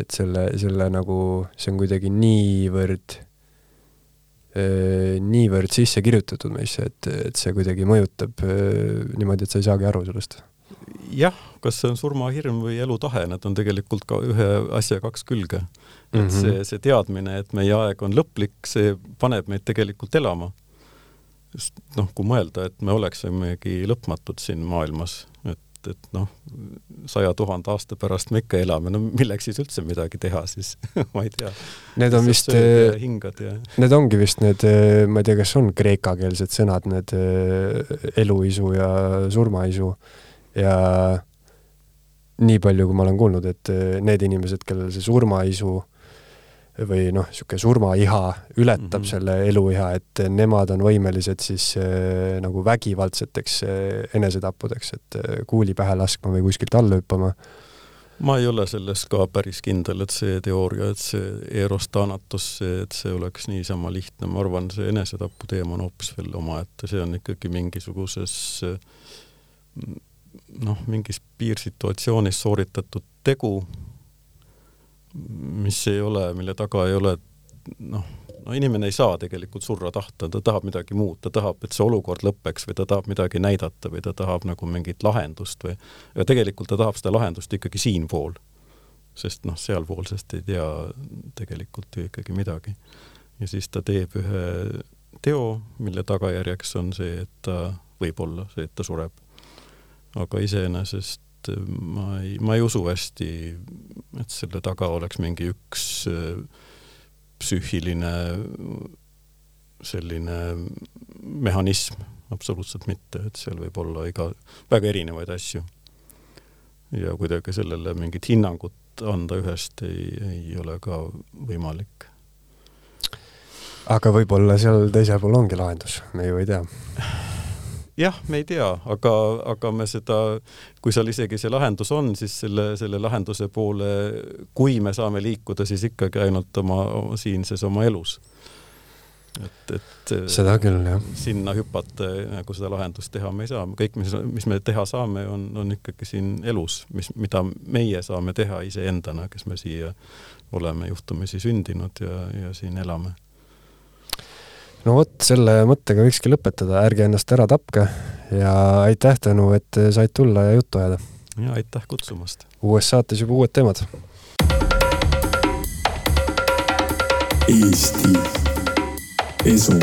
et selle, selle nagu, see on kuidagi niivõrd niivõrd sisse kirjutatud meisse, et, et see kuidagi mõjutab niimoodi, et sa ei saagi aru sellest jah, kas see on surmahirm või elutahe, need on tegelikult ka ühe asja kaks külge. et mm -hmm. see, see teadmine, et meie aeg on lõplik, see paneb meid tegelikult elama. sest noh, kui mõelda, et me oleksimegi lõpmatud siin maailmas, et, et noh, saja tuhande aasta pärast me ikka elame, no milleks siis üldse midagi teha siis <laughs> ma ei tea. Need on vist, hingad ja need ongi vist need, ma ei tea, kas on kreekakeelsed sõnad, need eluisu ja surmaisu ja nii palju, kui ma olen kuulnud, et eh, need inimesed, kellel see surmaisu või noh, niisugune surmaiha ületab mm -hmm. selle eluiha, et nemad on võimelised siis äh, nagu vägivaldseteks äh, enesetappudeks, et äh, kuuli pähe laskma või kuskilt alla hüppama. ma ei ole selles ka päris kindel, et see teooria, et see Eros Thanatos, see, et see oleks niisama lihtne, ma arvan, see enesetapu teema on hoopis veel omaette, see on ikkagi mingisuguses noh, mingis piirsituatsioonis sooritatud tegu, mis ei ole, mille taga ei ole noh, no inimene ei saa tegelikult surra tahta, ta tahab midagi muud, ta tahab, et see olukord lõpeks või ta tahab midagi näidata või ta tahab nagu mingit lahendust või ja tegelikult ta tahab seda lahendust ikkagi siinpool. sest noh, sealpoolsest ei tea tegelikult ju ikkagi midagi. ja siis ta teeb ühe teo, mille tagajärjeks on see, et ta võib-olla see, et ta sureb aga iseenesest äh, ma ei, ma ei usu hästi, et selle taga oleks mingi üks äh, psüühiline selline mehhanism, absoluutselt mitte, et seal võib olla iga, väga erinevaid asju. ja kuidagi sellele mingit hinnangut anda ühest ei, ei ole ka võimalik. aga võib-olla seal teisel pool ongi lahendus, me ju ei tea <laughs> jah, me ei tea, aga, aga me seda, kui seal isegi see lahendus on, siis selle, selle lahenduse poole, kui me saame liikuda, siis ikkagi ainult oma, oma siinses oma elus. et, et seda küll, jah. sinna hüpata nagu seda lahendust teha me ei saa, kõik, mis, mis me teha saame, on, on ikkagi siin elus, mis, mida meie saame teha iseendana, kes me siia oleme juhtumisi sündinud ja, ja siin elame no vot, selle mõttega võikski lõpetada, ärge ennast ära tapke ja aitäh, Tõnu, et said tulla ja juttu ajada. ja aitäh kutsumast. uues saates juba uued teemad. Eesti Esu